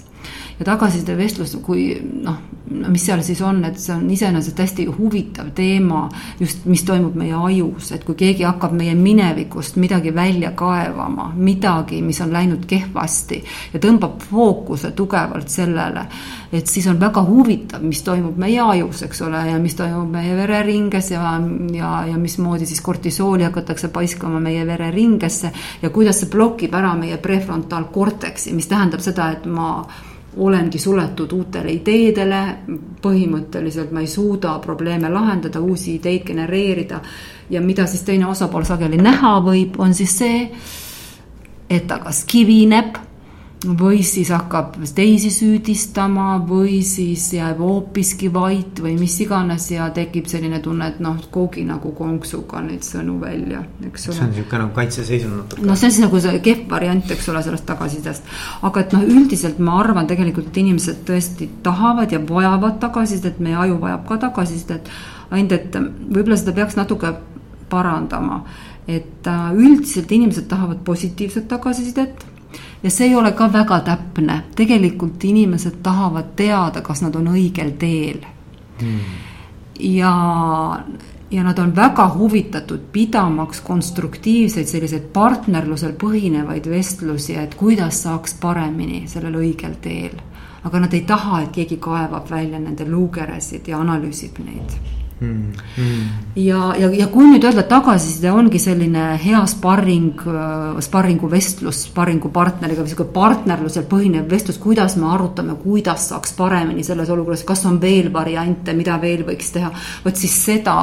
Speaker 2: ja tagasiside vestlus, kui noh, mis seal siis on, et see on iseenesest hästi huvitav teema, just mis toimub meie ajus, et kui keegi hakkab meie minevikust midagi välja kaevama, midagi, mis on läinud kehvasti ja tõmbab fookuse tugevalt sellele, et siis on väga huvitav, mis toimub meie ajus, eks ole, ja mis toimub meie vereringes ja, ja, ja mismoodi siis kortisooli hakatakse paiskama meie vereringesse ja kuidas see blokib ära meie prefrontaalkorteksi, mis tähendab seda, et ma olengi suletud uutele ideedele, põhimõtteliselt ma ei suuda probleeme lahendada, uusi ideid genereerida. ja mida siis teine osapool sageli näha võib, on siis see, et ta kas kivineb või siis hakkab teisi süüdistama või siis jääb hoopiski vait või mis iganes ja tekib selline tunne, et noh, koogi nagu konksuga neid sõnu välja, eks
Speaker 1: ole. see on niisugune nagu kaitseseisund natuke.
Speaker 2: noh, see on siis nagu see kehv variant, eks ole, sellest tagasisidest. aga et noh, üldiselt ma arvan tegelikult, et inimesed tõesti tahavad ja vajavad tagasisidet, meie aju vajab ka tagasisidet. ainult, et võib-olla seda peaks natuke parandama, et äh, üldiselt inimesed tahavad positiivset tagasisidet ja see ei ole ka väga täpne, tegelikult inimesed tahavad teada, kas nad on õigel teel. Hmm.. ja, ja nad on väga huvitatud pidamaks konstruktiivseid selliseid partnerlusel põhinevaid vestlusi, et kuidas saaks paremini sellel õigel teel. aga nad ei taha, et keegi kaevab välja nende luukeresid ja analüüsib neid Mm, mm. ja, ja, ja kui nüüd öelda, tagasiside ongi selline hea sparring, äh, sparringu vestlus sparringu partneriga või sihuke partnerlusel põhinev vestlus, kuidas me arutame, kuidas saaks paremini selles olukorras, kas on veel variante, mida veel võiks teha. vot siis seda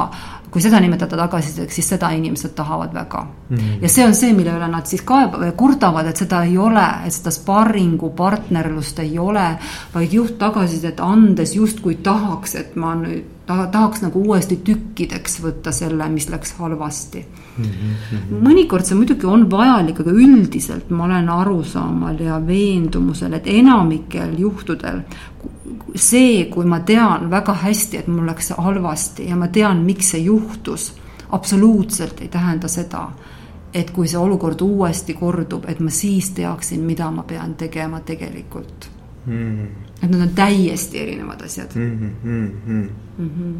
Speaker 2: kui seda nimetada tagasisideks, siis seda inimesed tahavad väga mm. ja see on see, mille üle nad siis ja kurdavad, et seda ei ole, et seda sparringu partnerlust ei ole, vaid juht tagasisidet andes justkui tahaks, et ma nüüd ta tahaks nagu uuesti tükkideks võtta selle, mis läks halvasti mm. -hmm. mõnikord see muidugi on vajalik, aga üldiselt ma olen arusaamal ja veendumusel, et enamikel juhtudel see, kui ma tean väga hästi, et mul läks halvasti ja ma tean, miks see juhtus, absoluutselt ei tähenda seda, et kui see olukord uuesti kordub, et ma siis teaksin, mida ma pean tegema tegelikult mm.. Et need on täiesti erinevad asjad mm. -hmm. Mm -hmm.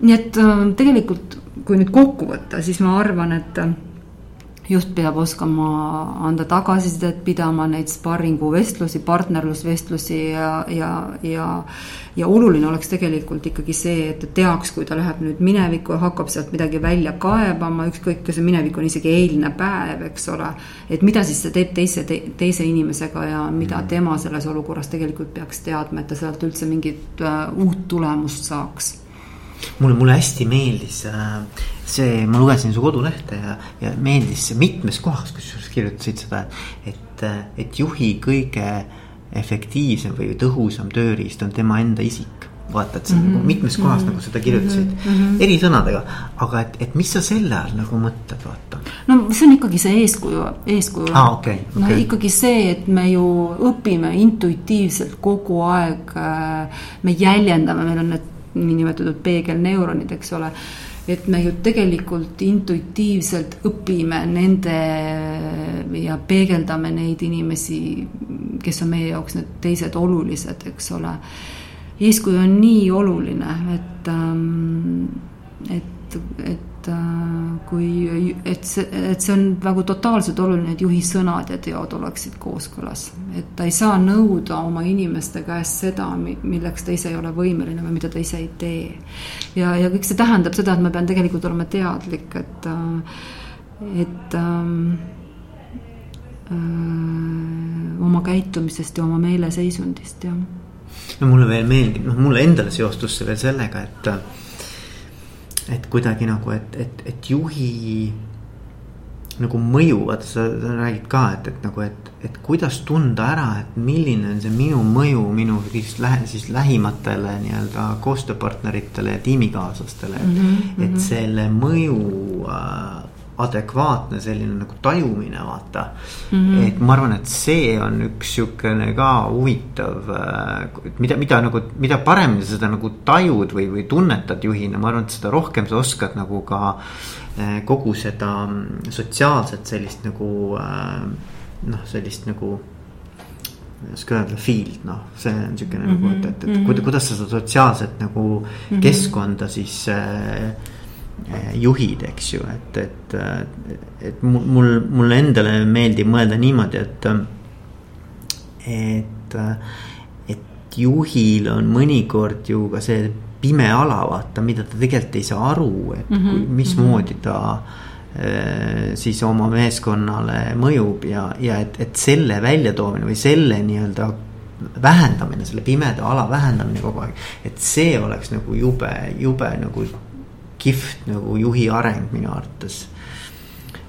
Speaker 2: nii et äh, tegelikult, kui nüüd kokku võtta, siis ma arvan, et juht peab oskama anda tagasisidet, pidama neid sparringuvestlusi, partnerlusvestlusi ja, ja, ja ja oluline oleks tegelikult ikkagi see, et ta teaks, kui ta läheb nüüd minevikku ja hakkab sealt midagi välja kaebama, ükskõik, kas see minevik on isegi eilne päev, eks ole. et mida siis see teeb teise te,, teise inimesega ja mida mm. tema selles olukorras tegelikult peaks teadma, et ta sealt üldse mingit uh, uut tulemust saaks
Speaker 1: mulle, mulle hästi meeldis äh, see, ma lugesin su kodulehte ja, ja meeldis see mitmes kohas, kusjuures kirjutasid seda, et, et juhi kõige efektiivsem või tõhusam tööriist on tema enda isik vaata, et sa mm -hmm. nagu mitmes kohas mm -hmm. nagu seda kirjutasid mm -hmm. eri sõnadega, aga et, et mis sa selle all nagu mõtled, vaata.
Speaker 2: no see on ikkagi see eeskuju, eeskuju
Speaker 1: ah,. Okay, okay.
Speaker 2: no ikkagi see, et me ju õpime intuitiivselt kogu aeg. Äh, me jäljendame, meil on need niinimetatud peegelneuronid, eks ole et me ju tegelikult intuitiivselt õpime nende ja peegeldame neid inimesi, kes on meie jaoks need teised olulised, eks ole. eeskuju on nii oluline, et, ähm, et, et et äh, kui, et see, et see on nagu totaalselt oluline, et juhi sõnad ja teod oleksid kooskõlas. et ta ei saa nõuda oma inimeste käest seda, milleks ta ise ei ole võimeline või mida ta ise ei tee. ja, ja kõik see tähendab seda, et ma pean tegelikult olema teadlik, et, äh, et ähm, äh, oma käitumisest ja oma meeleseisundist, jah.
Speaker 1: no mulle veel meeldib, noh, mulle endale seostus see veel sellega, et et kuidagi nagu, et, et, et juhi nagu mõju, vaata sa, räägid ka, et, et nagu, et, et kuidas tunda ära, et milline on see minu mõju minu siis lähe-, siis lähimatele nii-öelda koostööpartneritele ja tiimikaaslastele mm. -hmm. et selle mõju äh, adekvaatne selline nagu tajumine, vaata mm. -hmm. et ma arvan, et see on üks sihukene ka huvitav, äh, mida, mida nagu, mida paremini sa seda nagu tajud või, või tunnetad juhina, ma arvan, et seda rohkem sa oskad nagu ka äh, kogu seda mm, sotsiaalset sellist nagu äh, noh, sellist nagu ei oska öelda, field, noh, see on siukene mm -hmm. nagu, et, et, et mm -hmm. kuidas sa seda sotsiaalset nagu mm -hmm. keskkonda siis äh, juhid, eks ju, et, et, et mul, mulle endale meeldib mõelda niimoodi, et, et, et juhil on mõnikord ju ka see pime ala, vaata, mida ta tegelikult ei saa aru, et mm -hmm. mismoodi ta eh, siis oma meeskonnale mõjub ja, ja et, et selle väljatoomine või selle nii-öelda vähendamine, selle pimeda ala vähendamine kogu aeg. et see oleks nagu jube, jube nagu kihvt nagu juhi areng minu arvates.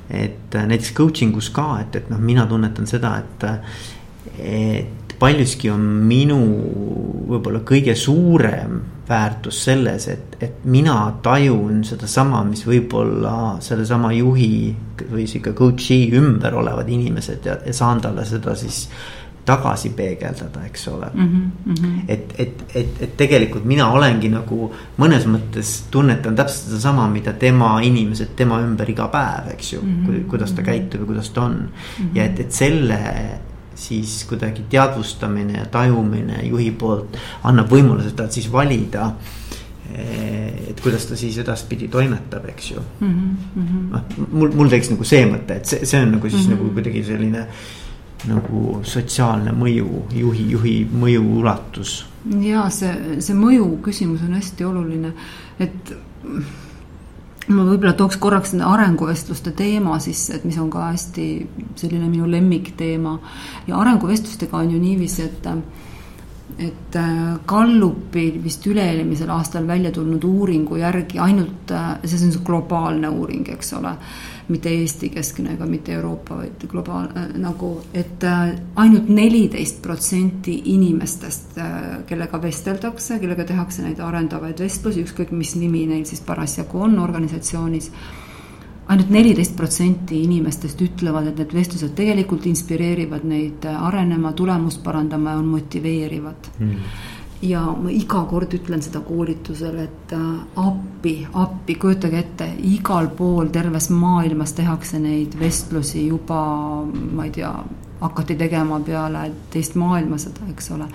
Speaker 1: et äh, näiteks coaching us ka, et, et noh, mina tunnetan seda, et, et paljuski on minu võib-olla kõige suurem väärtus selles, et, et mina tajun sedasama, mis võib-olla sellesama juhi või sihuke coach'i ümber olevad inimesed ja, ja saan talle seda siis tagasi peegeldada, eks ole mm. -hmm. et, et, et, et tegelikult mina olengi nagu mõnes mõttes tunnetan täpselt sedasama, mida tema inimesed tema ümber iga päev, eks ju mm. -hmm. kuidas ta käitub ja kuidas ta on mm. -hmm. ja et, et selle siis kuidagi teadvustamine ja tajumine juhi poolt annab võimaluse tal siis valida eh, et kuidas ta siis edaspidi toimetab, eks ju mm. -hmm. noh, mul, mul tekkis nagu see mõte, et see, see on nagu siis mm -hmm. nagu kuidagi selline äh, nagu sotsiaalne mõju, juhi, juhi mõju ulatus.
Speaker 2: ja see, see mõju küsimus on hästi oluline, et ma võib-olla tooks korraks arenguvestluste teema sisse, et mis on ka hästi selline minu lemmikteema ja arenguvestlustega on ju niiviisi, et et Gallupi vist üle-eelmisel aastal välja tulnud uuringu järgi ainult, see on globaalne uuring, eks ole mitte Eesti keskne ega mitte Euroopa, vaid globaal- äh,, nagu, et äh, ainult neliteist protsenti inimestest äh,, kellega vesteldakse, kellega tehakse neid arendavaid vestlusi, ükskõik mis nimi neil siis parasjagu on organisatsioonis ainult neliteist protsenti inimestest ütlevad, et need vestlused tegelikult inspireerivad neid äh, arenema, tulemust parandama ja on motiveerivad mm ja ma iga kord ütlen seda koolitusel, et äh, appi, appi, kujutage ette, igal pool terves maailmas tehakse neid vestlusi juba, ma ei tea, hakati tegema peale teist maailmasõda, eks ole.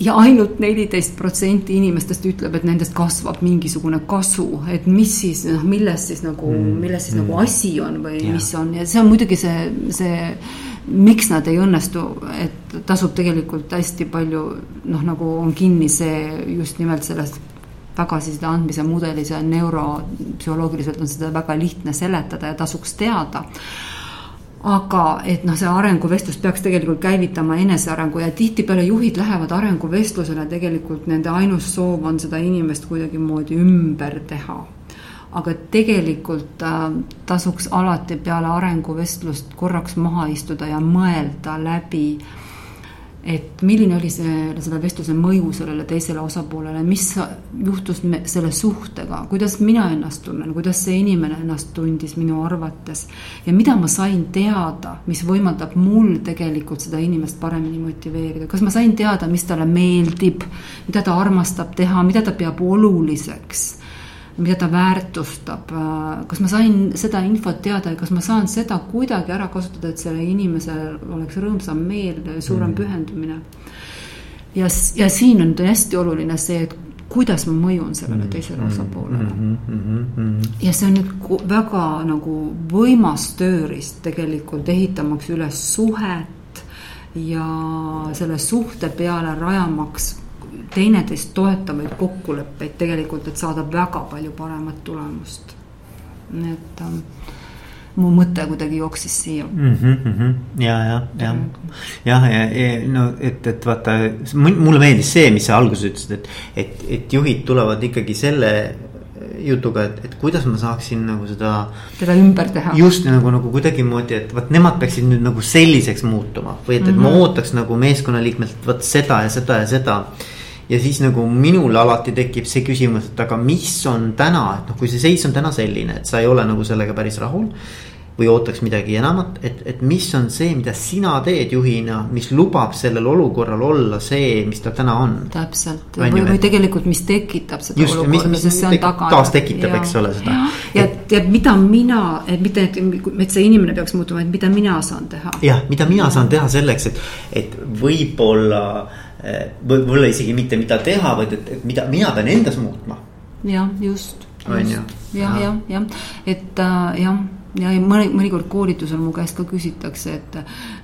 Speaker 2: Ja ainult neliteist protsenti inimestest ütleb, et nendest kasvab mingisugune kasu, et mis siis noh, milles siis nagu mm., milles siis mm. nagu asi on või ja. mis on ja see on muidugi see, see miks nad ei õnnestu, et tasub tegelikult hästi palju noh, nagu on kinni see just nimelt sellest tagasiside andmise mudelis ja neuropsühholoogiliselt on seda väga lihtne seletada ja tasuks teada aga et noh, see arenguvestlus peaks tegelikult käivitama enesearengu ja tihtipeale juhid lähevad arenguvestlusele, tegelikult nende ainus soov on seda inimest kuidagimoodi ümber teha. aga tegelikult äh, tasuks alati peale arenguvestlust korraks maha istuda ja mõelda läbi äh, et milline oli see, selle vestluse mõju sellele teisele osapoolele, mis juhtus selle suhtega, kuidas mina ennast tunnen, kuidas see inimene ennast tundis minu arvates. ja mida ma sain teada, mis võimaldab mul tegelikult seda inimest paremini motiveerida, kas ma sain teada, mis talle meeldib, mida ta armastab teha, mida ta peab oluliseks mida ta väärtustab, kas ma sain seda infot teada ja kas ma saan seda kuidagi ära kasutada, et sellel inimesel oleks rõõmsam meel, suurem mm. pühendumine. ja, ja siin on hästi oluline see, et kuidas ma mõjun sellele mm. teisele osapoolele mm. -hmm. ja see on nüüd väga nagu võimas tööriist tegelikult ehitamaks üles suhet ja selle suhte peale rajamaks teineteist toetavaid kokkuleppeid tegelikult, et saada väga palju paremat tulemust. nii et ähm, mu mõte kuidagi jooksis siia
Speaker 1: mm. -hmm, ja, ja, ja, jah, ja, ja no et, et vaata, mulle meeldis see, mis sa alguses ütlesid, et, et, et juhid tulevad ikkagi selle jutuga, et, et kuidas ma saaksin nagu seda.
Speaker 2: teda ümber teha.
Speaker 1: just nagu, nagu kuidagimoodi, et vot nemad peaksid nüüd nagu selliseks muutuma või et, et mm -hmm. ma mhm. ootaks nagu meeskonnaliikmelt vot seda ja seda ja seda ja siis nagu minul alati tekib see küsimus, et aga mis on täna, et noh, kui see seis on täna selline, et sa ei ole nagu sellega päris rahul. või ootaks midagi enamat, et, et mis on see, mida sina teed juhina, mis lubab sellel olukorral olla see, mis ta täna on.
Speaker 2: täpselt, või, või tegelikult, mis tekitab seda just, olukorda, sest see on taga.
Speaker 1: taastekitab, eks ole, seda.
Speaker 2: ja, ja mida mina, et mitte, et, see inimene peaks muutuma, et mida mina saan teha.
Speaker 1: jah, mida mina saan teha selleks, et, et võib-olla võib-olla isegi mitte mida teha, vaid et, et mida mina pean endas muutma.
Speaker 2: jah, just.
Speaker 1: on ju.
Speaker 2: jah, jah, jah, et äh, jah ja mõni, mõnikord koolitusel mu käest ka küsitakse, et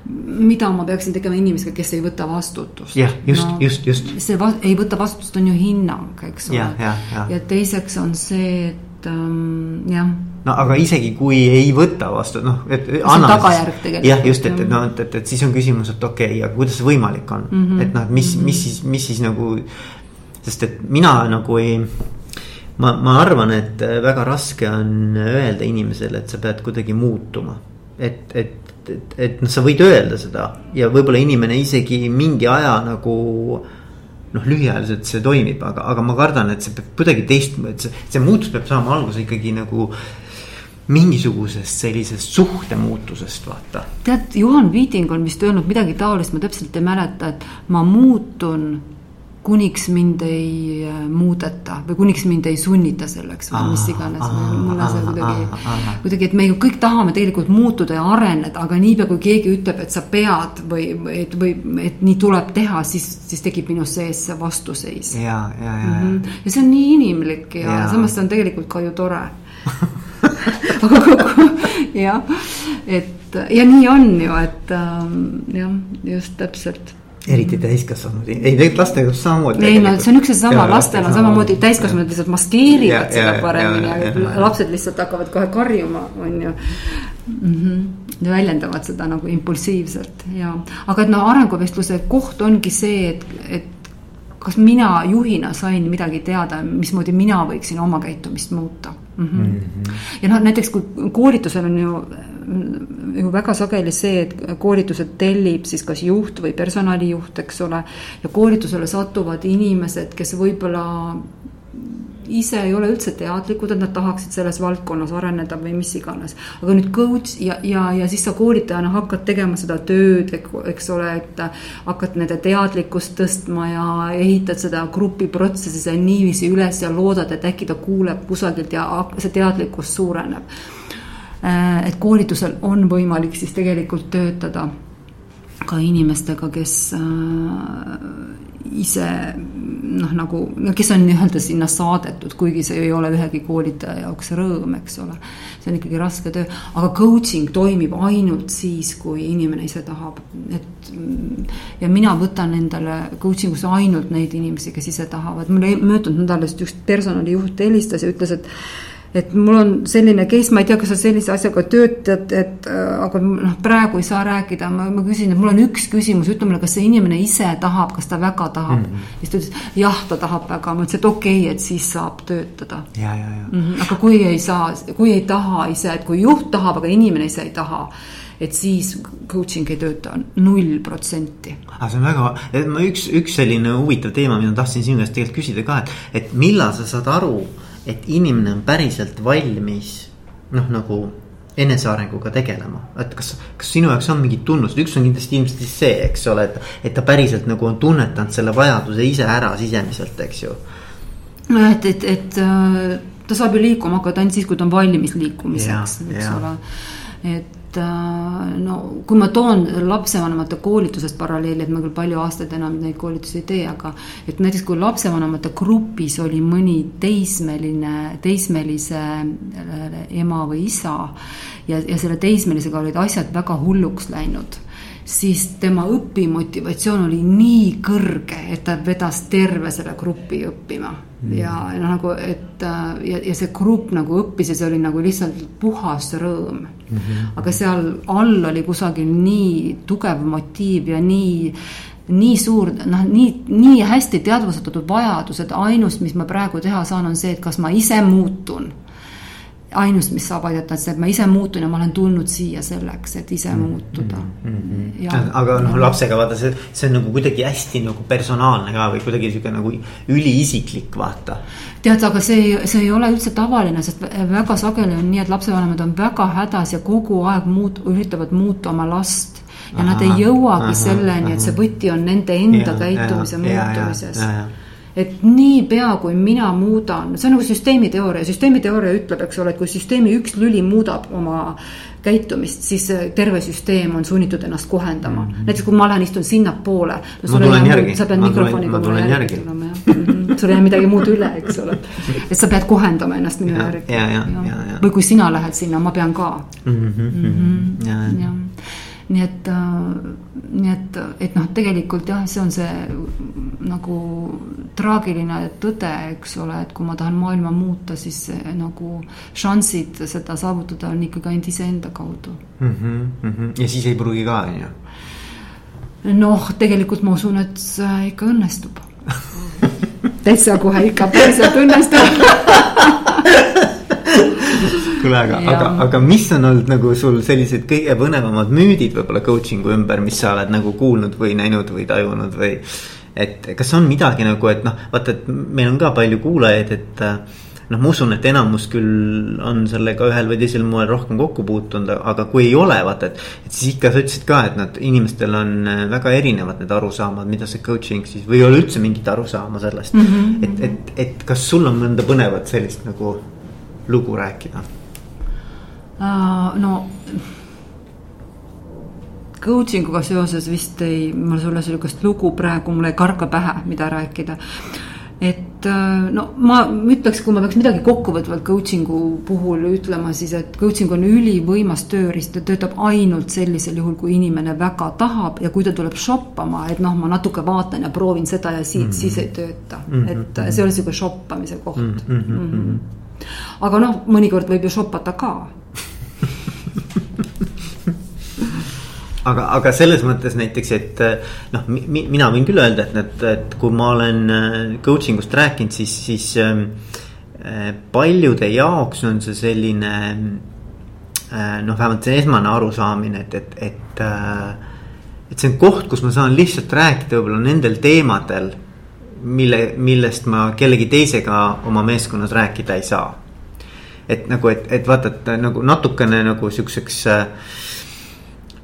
Speaker 2: mida ma peaksin tegema inimesega, kes ei võta vastutust.
Speaker 1: jah, just no,, just, just.
Speaker 2: see va ei võta vastutust on ju hinnang, eks ole.
Speaker 1: ja, ja,
Speaker 2: ja. ja teiseks on see, et ähm, jah
Speaker 1: no aga isegi kui ei võta vastu, noh, et.
Speaker 2: see on tagajärg tegelikult.
Speaker 1: jah, just, et, et noh, et, et, et siis on küsimus, et okei okay,, aga kuidas see võimalik on mm, -hmm. et noh, et mis mis siis, mis siis nagu. sest et mina nagu ei, ma, ma arvan, et väga raske on öelda inimesele, et sa pead kuidagi muutuma. et, et, et, et noh, sa võid öelda seda ja võib-olla inimene isegi mingi aja nagu noh, lühiajaliselt see toimib, aga, aga ma kardan, et see peab kuidagi teistmoodi, et see, see muutus peab saama alguse ikkagi nagu äh, mingisugusest sellisest suhtemuutusest, vaata.
Speaker 2: tead, Juhan Viiding on vist öelnud midagi taolist, ma täpselt ei mäleta, et ma muutun kuniks mind ei äh, muudeta või kuniks mind ei sunnita selleks või mis iganes. mulle see kuidagi, kuidagi, et me ju kõik tahame tegelikult muutuda ja areneda, aga niipea kui keegi ütleb, et sa pead või et, või et nii tuleb teha, siis, siis tekib minu sees see vastuseis.
Speaker 1: ja, ja, ja mm, -hmm.
Speaker 2: ja see on nii inimlik ja, ja. samas see on tegelikult ka ju tore aga kogu jah, et ja nii on ju, et ähm, jah, just täpselt
Speaker 1: eriti täiskasvanud, ei tegelikult lastega samamoodi.
Speaker 2: ei no see on üks ja seesama, lastel on samamoodi, täiskasvanud lihtsalt maskeerivad seda paremini, aga lapsed lihtsalt hakkavad kohe karjuma, on ju mm. -hmm. väljendavad seda nagu impulsiivselt ja, aga et noh, arenguvestluse koht ongi see, et, et kas mina juhina sain midagi teada, mismoodi mina võiksin oma käitumist muuta mm. -hmm. Mm -hmm. ja noh, näiteks kui koolitusel on ju, ju väga sageli see, et koolitused tellib siis kas juht või personalijuht, eks ole. ja koolitusele satuvad inimesed, kes võib-olla ise ei ole üldse teadlikud, et nad tahaksid selles valdkonnas areneda või mis iganes. aga nüüd coach ja, ja, ja siis sa koolitajana hakkad tegema seda tööd, eks ole, et hakkad nende teadlikkust tõstma ja ehitad seda grupiprotsessi niiviisi üles ja loodad, et äkki ta kuuleb kusagilt ja see teadlikkus suureneb. Äh, et koolitusel on võimalik siis tegelikult töötada ka inimestega, kes äh, ise noh, nagu no kes on nii-öelda sinna saadetud, kuigi see ei ole ühegi koolitaja jaoks rõõm, eks ole. see on ikkagi raske töö, aga coaching toimib ainult siis, kui inimene ise tahab, et. ja mina võtan endale coaching usse ainult neid inimesi, kes ise tahavad, mul möödunud nädalast üks personalijuht helistas ja ütles, et et mul on selline case, ma ei tea, kas sa sellise asjaga töötad, et äh, aga noh, praegu ei saa rääkida, ma, ma küsin, et mul on üks küsimus, ütle mulle, kas see inimene ise tahab, kas ta väga tahab mm. -hmm. siis ta ütles, jah, ta tahab väga, ma ütlesin, et okei okay,, et siis saab töötada. mm. -hmm. aga kui ei saa, kui ei taha ise, et kui juht tahab, aga inimene ise ei taha et siis coaching ei tööta null protsenti.
Speaker 1: aga see on väga, ma üks, üks selline huvitav teema, mida tahtsin sinu käest tegelikult küsida ka, et, et millal sa saad aru et inimene on päriselt valmis noh, nagu enesearenguga tegelema, et kas, kas sinu jaoks on mingid tunnused, üks on kindlasti ilmselt see, eks ole, et, et ta päriselt nagu on tunnetanud selle vajaduse ise ära sisemiselt, eks ju.
Speaker 2: nojah, et, et, et äh, ta saab ju liikuma hakata ainult siis, kui ta on valmis liikumiseks, eks ja. ole. et no kui ma toon lapsevanemate koolitusest paralleeli, et ma küll palju aastaid enam neid koolitusi ei tee, aga et näiteks kui lapsevanemate grupis oli mõni teismeline, teismelise äh, ema või isa ja, ja selle teismelisega olid asjad väga hulluks läinud siis tema õpimotivatsioon oli nii kõrge, et ta vedas terve selle grupi õppima. Ja noh, nagu, et ja, ja see grupp nagu õppis ja see oli nagu lihtsalt puhas rõõm mm. -hmm. aga seal all oli kusagil nii tugev motiiv ja nii nii suur, noh, nii, nii hästi teadvustatud vajadus, et ainus, mis ma praegu teha saan, on see, et kas ma ise muutun ainus, mis saab aidata, on see, et ma ise muutun ja ma olen tulnud siia selleks, et ise mm, muutuda. Mm.
Speaker 1: -hmm. Ja, aga noh, lapsega vaata see, see on nagu kuidagi hästi nagu personaalne ka või kuidagi sihuke nagu üliisiklik, vaata.
Speaker 2: tead, aga see, see ei ole üldse tavaline, sest väga sageli on nii, et lapsevanemad on väga hädas ja kogu aeg muut-, üritavad muuta oma last. Ja aha, nad ei jõuagi aha, selleni, et see võti on nende enda ja, käitumise ja, muutumises. Ja, ja, ja et niipea, kui mina muudan, see on nagu süsteemiteooria, süsteemiteooria ütleb, eks ole, et kui süsteemi üks lüli muudab oma käitumist, siis terve süsteem on sunnitud ennast kohendama mm. -hmm. näiteks kui ma lähen istun sinnapoole
Speaker 1: no,. ma tulen järgi.
Speaker 2: sa pead mikrofoniga mulle järgi, järgi tulema jah mm -hmm. sul ei jää midagi muud üle, eks ole. et sa pead kohendama ennast minu järgi. või kui sina lähed sinna, ma pean ka mm. Nii et, äh, nii et, et noh, tegelikult jah, see on see nagu traagiline tõde, eks ole, et kui ma tahan maailma muuta, siis nagu šansid seda saavutada on ikkagi ainult iseenda kaudu
Speaker 1: mm. -hmm, mm -hmm. ja siis ei pruugi ka, on ju?
Speaker 2: noh, tegelikult ma usun, et see ikka õnnestub täitsa kohe ikka päriselt õnnestub
Speaker 1: kuule, aga, aga, aga mis on olnud nagu sul sellised kõige põnevamad müüdid võib-olla coaching'u ümber, mis sa oled nagu kuulnud või näinud või tajunud või. et kas on midagi nagu, et noh, vaata, et meil on ka palju kuulajaid, et noh, ma usun, et enamus küll on sellega ühel või teisel moel rohkem kokku puutunud, aga kui ei ole, vaata, et. et siis ikka sa ütlesid ka, et nad, inimestel on väga erinevad need arusaamad, mida see coaching siis või ei ole üldse mingit arusaama sellest mm. -hmm. et, et, et kas sul on mõnda põnevat sellist nagu lugu rääkida
Speaker 2: no coaching uga seoses vist ei, mul sulle sihukest lugu praegu, mul ei karga pähe, mida rääkida. et äh, no ma ütleks, kui ma peaks midagi kokkuvõtvalt coaching'u puhul ütlema, siis et coaching on ülivõimas tööriist, ta töötab ainult sellisel juhul, kui inimene väga tahab ja kui ta tuleb shoppama, et noh, ma natuke vaatan ja proovin seda ja siit mm, -hmm. siis ei tööta mm, -hmm. et see ei ole sihuke shoppamise koht mm. -hmm. Mm -hmm. Aga noh, mõnikord võib ju shoppata ka
Speaker 1: aga, aga selles mõttes näiteks, et noh mi,, mina võin küll öelda, et need, et kui ma olen äh, coaching ust rääkinud, siis, siis äh, paljude jaoks on see selline äh, noh, vähemalt see esmane arusaamine, et, et, et äh,. et see on koht, kus ma saan lihtsalt rääkida võib-olla nendel teemadel, mille, millest ma kellegi teisega oma meeskonnas rääkida ei saa. et nagu, et, et vaata, et nagu natukene nagu siukseks äh,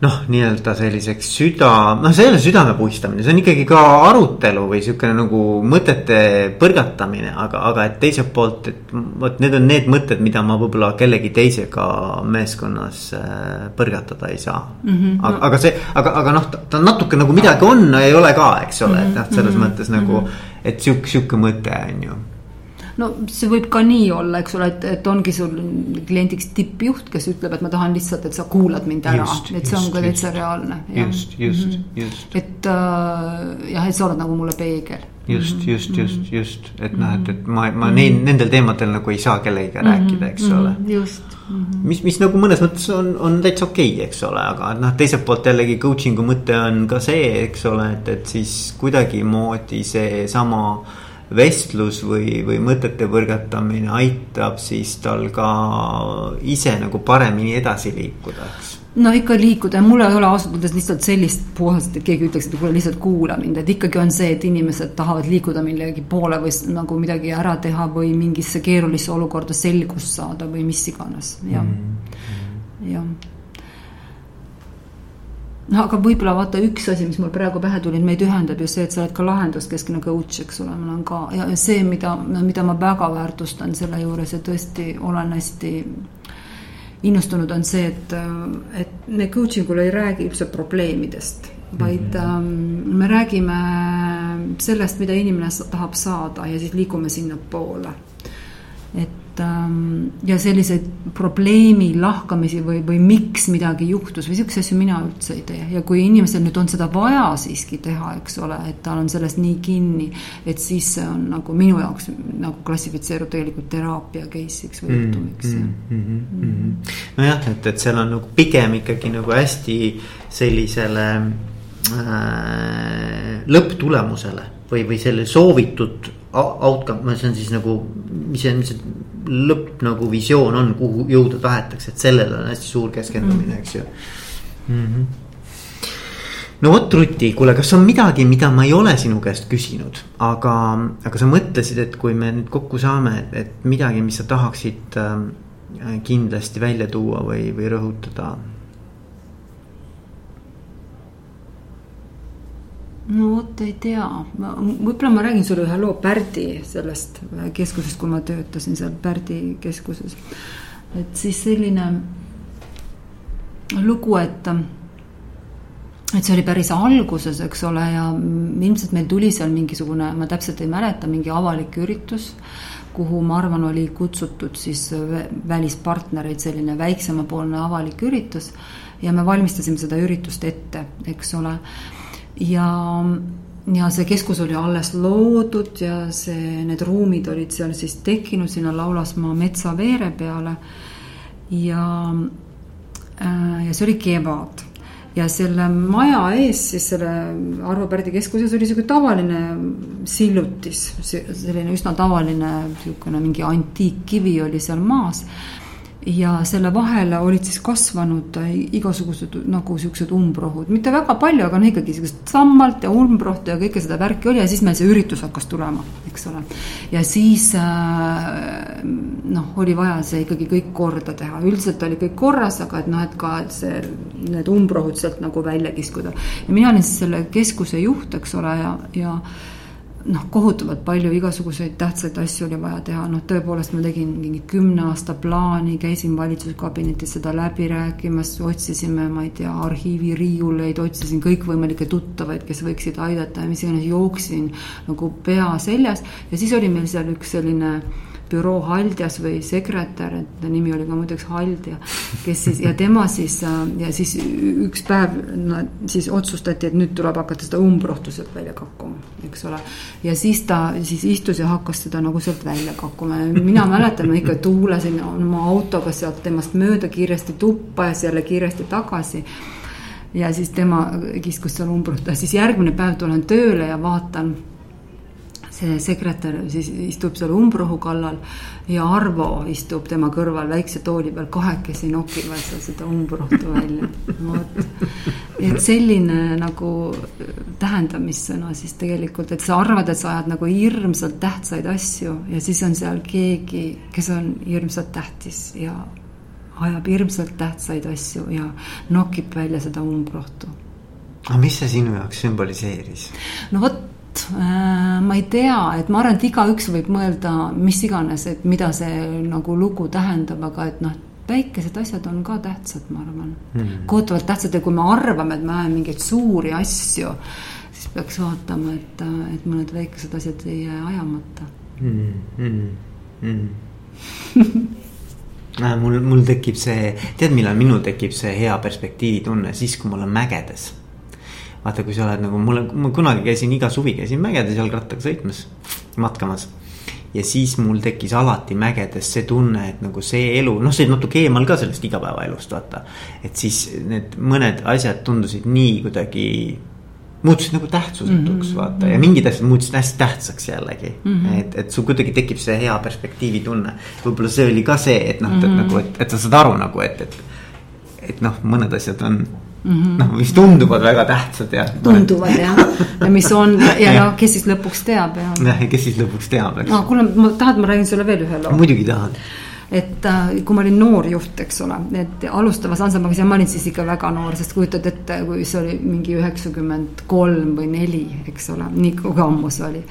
Speaker 1: noh, nii-öelda selliseks süda, noh, see ei ole südame puistamine, see on ikkagi ka arutelu või siukene nagu mõtete põrgatamine, aga, aga et teiselt poolt, et vot need on need mõtted, mida ma võib-olla kellegi teisega meeskonnas äh, põrgatada ei saa mm. -hmm. aga, aga see, aga, aga noh, ta natuke nagu midagi on, ei ole ka, eks ole, et noh, selles mm -hmm. mõttes nagu, et sihuke, sihuke mõte on ju
Speaker 2: no see võib ka nii olla, eks ole, et, et ongi sul kliendiks tippjuht, kes ütleb, et ma tahan lihtsalt, et sa kuulad mind ära, et see on ka täitsa reaalne.
Speaker 1: just, just mm, -hmm. just.
Speaker 2: et äh, jah, et sa oled nagu mulle peegel.
Speaker 1: just, mhm, just, just, mhm. just, et noh, et, et ma, ma neid, nendel teemadel nagu ei saa kellegagi rääkida, eks ole.
Speaker 2: just Mm -hmm.
Speaker 1: mis, mis nagu mõnes mõttes on, on täitsa okei okay,, eks ole, aga noh, teiselt poolt jällegi coaching'u mõte on ka see, eks ole, et, et siis kuidagimoodi seesama äh, vestlus või, või mõtete põrgatamine aitab siis tal ka ise nagu paremini edasi liikuda, eks?
Speaker 2: No ikka liikuda. Ja mul ei ole ausalt öeldes lihtsalt sellist puhast, et keegi ütleks, et kuule lihtsalt kuula mind, et ikkagi on see, et inimesed tahavad liikuda millegi poole või nagu midagi ära teha või mingisse keerulisse olukorda selgust saada või mis iganes, jah. Mm. -hmm., jah no aga võib-olla vaata üks asi, mis mul praegu pähe tuli, meid ühendab ju see, et sa oled ka lahenduskeskne coach, eks ole, mul on ka ja see, mida, mida ma väga väärtustan selle juures ja tõesti olen hästi innustunud, on see, et, et me coaching ul ei räägi üldse probleemidest, vaid mm -hmm. me räägime sellest, mida inimene tahab saada ja siis liigume sinnapoole. et ja selliseid probleemi lahkamisi või, või miks midagi juhtus või siukseid asju mina üldse ei tee ja kui inimesel nüüd on seda vaja siiski teha, eks ole, et tal on sellest nii kinni, et siis see on nagu minu jaoks nagu klassifitseerub tegelikult teraapia case'iks või juhtumiks mm, mm, mm,
Speaker 1: mm, mm. nojah, et, et seal on nagu pigem ikkagi nagu hästi sellisele äh, lõpptulemusele või, või selle soovitud outcome, see on siis nagu, mis see, mis see lõpp nagu visioon on, kuhu jõuda tahetakse, et sellele on hästi suur keskendumine mm., eks ju mm. -hmm no vot, Ruti, kuule, kas on midagi, mida ma ei ole sinu käest küsinud, aga, aga sa mõtlesid, et kui me nüüd kokku saame, et, et midagi, mis sa tahaksid äh, kindlasti välja tuua või, või rõhutada
Speaker 2: no vot, ei tea, võib-olla ma räägin sulle ühe loo Pärdi sellest keskusest, kui ma töötasin seal Pärdi keskuses. et siis selline lugu, et, et see oli päris alguses, eks ole, ja ilmselt meil tuli seal mingisugune, ma täpselt ei mäleta, mingi avalik üritus kuhu ma arvan, oli kutsutud siis välispartnereid, selline väiksemapoolne avalik üritus. Ja me valmistasime seda üritust ette, eks ole ja, ja see keskus oli alles loodud ja see, need ruumid olid seal siis tekkinud sinna Laulasmaa metsaveere peale. ja, äh, ja see oli kevad ja selle maja ees siis selle Arvo Pärdi keskuses oli sihuke tavaline sillutis, selline üsna tavaline niisugune mingi antiikkivi oli seal maas ja selle vahele olid siis kasvanud igasugused nagu siuksed umbrohud, mitte väga palju, aga no ikkagi siukest sammalt ja umbrohtu ja kõike seda värki oli ja siis meil see üritus hakkas tulema, eks ole. ja siis äh, noh, oli vaja see ikkagi kõik korda teha, üldiselt oli kõik korras, aga et noh, et ka et see, need umbrohud sealt nagu välja kiskuda. ja mina olin siis selle keskuse juht, eks ole, ja, ja noh, kohutavalt palju igasuguseid tähtsaid asju oli vaja teha, noh, tõepoolest ma tegin mingi kümne aasta plaani, käisin valitsuskabinetis seda läbi rääkimas, otsisime, ma ei tea, arhiiviriiuleid, otsisin kõikvõimalikke tuttavaid, kes võiksid aidata ja mis iganes, jooksin nagu pea seljas. Ja siis oli meil seal üks selline büroo haldjas või sekretär, et ta nimi oli ka muideks Haldja, kes siis ja tema siis äh, ja siis üks päev no, siis otsustati, et nüüd tuleb hakata seda umbrohtu sealt välja kakkuma, eks ole. ja siis ta siis istus ja hakkas seda nagu sealt välja kakkuma ja mina mäletan, ma ikka tuulasin oma autoga sealt temast mööda kiiresti tuppa ja siis jälle kiiresti tagasi ja siis tema kiskus seal umbrohtu ja siis järgmine päev tulen tööle ja vaatan see sekretär siis istub seal umbrohu kallal ja Arvo istub tema kõrval väikse tooli peal, kahekesi nokivad seal seda umbrohtu välja. vot, et selline nagu tähendamissõna siis tegelikult, et sa arvad, et sa ajad nagu hirmsalt tähtsaid asju ja siis on seal keegi, kes on hirmsalt tähtis ja ajab hirmsalt tähtsaid asju ja nokib välja seda umbrohtu.
Speaker 1: aga mis see sinu jaoks sümboliseeris?
Speaker 2: no vot äh, ma ei tea, et ma arvan, et igaüks võib mõelda mis iganes, et mida see nagu lugu tähendab, aga et noh, väikesed asjad on ka tähtsad, ma arvan mm.. kohutavalt tähtsad ja kui me arvame, et me ajame mingeid suuri asju, siis peaks vaatama, et, et mõned väikesed asjad ei jää ajamata mm.
Speaker 1: -hmm. Mm. mul, mul tekib see, tead, millal minul tekib see hea perspektiivitunne, siis kui ma olen mägedes. Vaata, kui sa oled nagu mulle, ma kunagi käisin iga suvi käisin mägedes jalgrattaga sõitmas, matkamas ja siis mul tekkis alati mägedes see tunne, et nagu see elu, noh, see natuke eemal ka sellest igapäevaelust, vaata. et siis need mõned asjad tundusid nii kuidagi, muutusid nagu tähtsusetuks mm, -hmm. vaata ja mingid asjad muutusid hästi tähtsaks jällegi mm. -hmm. et, et sul kuidagi tekib see hea perspektiivitunne. võib-olla see oli ka see, et noh mm -hmm., nagu, et, et sa saad aru nagu, et, et, et noh, mõned asjad on mm -hmm. noh, mis tunduvad väga tähtsad ja.
Speaker 2: tunduvad jah, ja mis on ja, noh, kes siis lõpuks teab ja.
Speaker 1: jah, ja kes siis lõpuks teab, eks.
Speaker 2: no kuule, ma tahad, ma räägin sulle veel ühe loo.
Speaker 1: muidugi tahan
Speaker 2: et äh, kui ma olin noor juht, eks ole, et alustavas ansamblis ja ma olin siis ikka väga noor, sest kujutad ette, kui see oli mingi üheksakümmend kolm või neli, eks ole, nii kui ammu see oli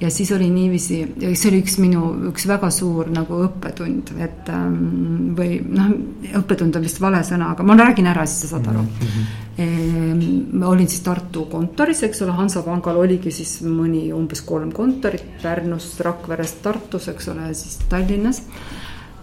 Speaker 2: ja siis oli niiviisi, see oli üks minu, üks väga suur nagu õppetund, et ähm, või noh, õppetund on vist vale sõna, aga ma räägin ära, siis sa saad aru mm. -hmm. E, olin siis Tartu kontoris, eks ole, Hansapangal oligi siis mõni umbes kolm kontorit Pärnus, Rakveres, Tartus, eks ole, siis Tallinnas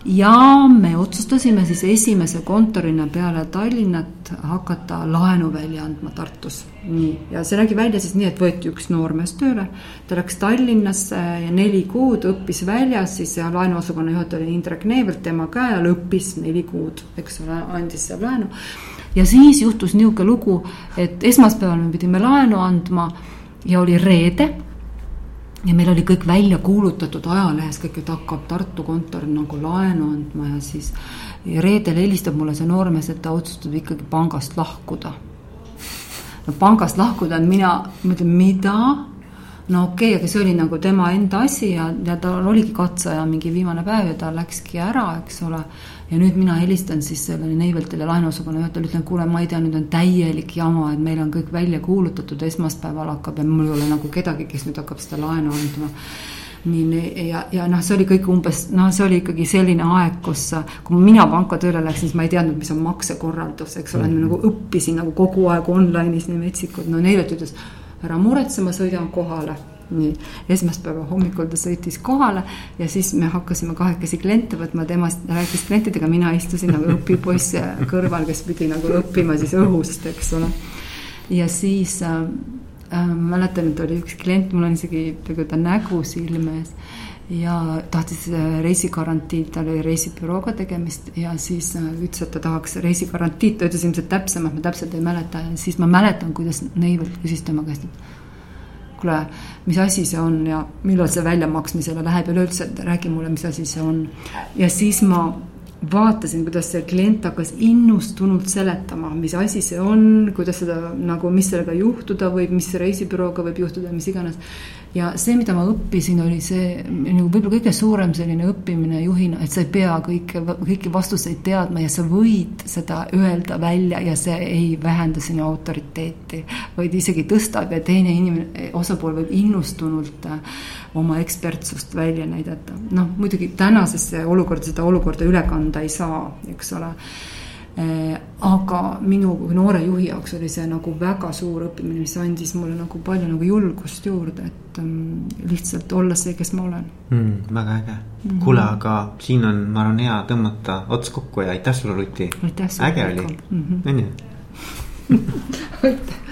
Speaker 2: ja me otsustasime siis esimese kontorina peale Tallinnat hakata laenu välja andma Tartus. nii, ja see nägi välja siis nii, et võeti üks noormees tööle, ta läks Tallinnasse ja neli kuud õppis väljas, siis laenuosakonna juhataja oli Indrek Neivelt tema käe all, õppis neli kuud, eks ole, andis seal laenu. ja siis juhtus niisugune lugu, et esmaspäeval me pidime laenu andma ja oli reede ja meil oli kõik välja kuulutatud ajalehes kõik, et hakkab Tartu kontor nagu laenu andma ja siis ja reedel helistab mulle see noormees, et ta otsustab ikkagi pangast lahkuda. no pangast lahkuda, mina mõtlen, mida? no okei okay,, aga see oli nagu tema enda asi ja, ja tal oligi katseaja mingi viimane päev ja ta läkski ära, eks ole ja nüüd mina helistan siis sellele Neiveltile laenuosakonna juhatajale, ütlen, kuule, ma ei tea, nüüd on täielik jama, et meil on kõik välja kuulutatud, esmaspäeval hakkab ja mul ei ole nagu kedagi, kes nüüd hakkab seda laenu andma. Nii ja, ja noh, see oli kõik umbes, noh, see oli ikkagi selline aeg, kus, kui mina panka tööle läksin, siis ma ei teadnud, mis on maksekorraldus, eks ole mm, -hmm. nagu õppisin nagu kogu aeg online'is nii metsikult, no Neivelt ütles, ära muretse, ma sõidan kohale nii, esmaspäeva hommikul ta sõitis kohale ja siis me hakkasime kahekesi kliente võtma, temast rääkis klientidega, mina istusin nagu õpipoiss kõrval, kes pidi nagu õppima siis õhust, eks ole. ja siis äh, äh, mäletan, et oli üks klient, mul on isegi peaaegu ta nägu silme ees ja tahtis äh, reisigarantiid, tal oli reisibürooga tegemist ja siis äh, ütles, et ta tahaks reisigarantiid, ta ütles ilmselt täpsemalt, ma täpselt ei mäleta siis ma mäletan, kuidas Neivelt küsis tema käest, et kuule, mis asi see on ja millal see väljamaksmisele läheb üleüldse, et räägi mulle, mis asi see on. ja siis ma vaatasin, kuidas see klient hakkas innustunult seletama, mis asi see on, kuidas seda nagu, mis sellega juhtuda võib, mis reisibürooga võib juhtuda, mis iganes ja see, mida ma õppisin, oli see nagu võib-olla kõige suurem selline õppimine juhina, et sa ei pea kõike, kõiki vastuseid teadma ja sa võid seda öelda välja ja see ei vähenda sinu autoriteeti, vaid isegi tõstab ja teine inimene, osapool võib innustunult äh, oma ekspertsust välja näidata. noh, muidugi tänasesse olukorda seda olukorda üle kanda ei saa, eks ole aga minu kui noore juhi jaoks oli see nagu väga suur õppimine, mis andis mulle nagu palju nagu julgust juurde, et um, lihtsalt olla see, kes ma olen
Speaker 1: mm,. väga äge mm -hmm., kuule, aga siin on, ma arvan, hea tõmmata ots kokku ja aitäh sulle, Ruti. äge oli,
Speaker 2: mhm.
Speaker 1: on ju?
Speaker 2: aitäh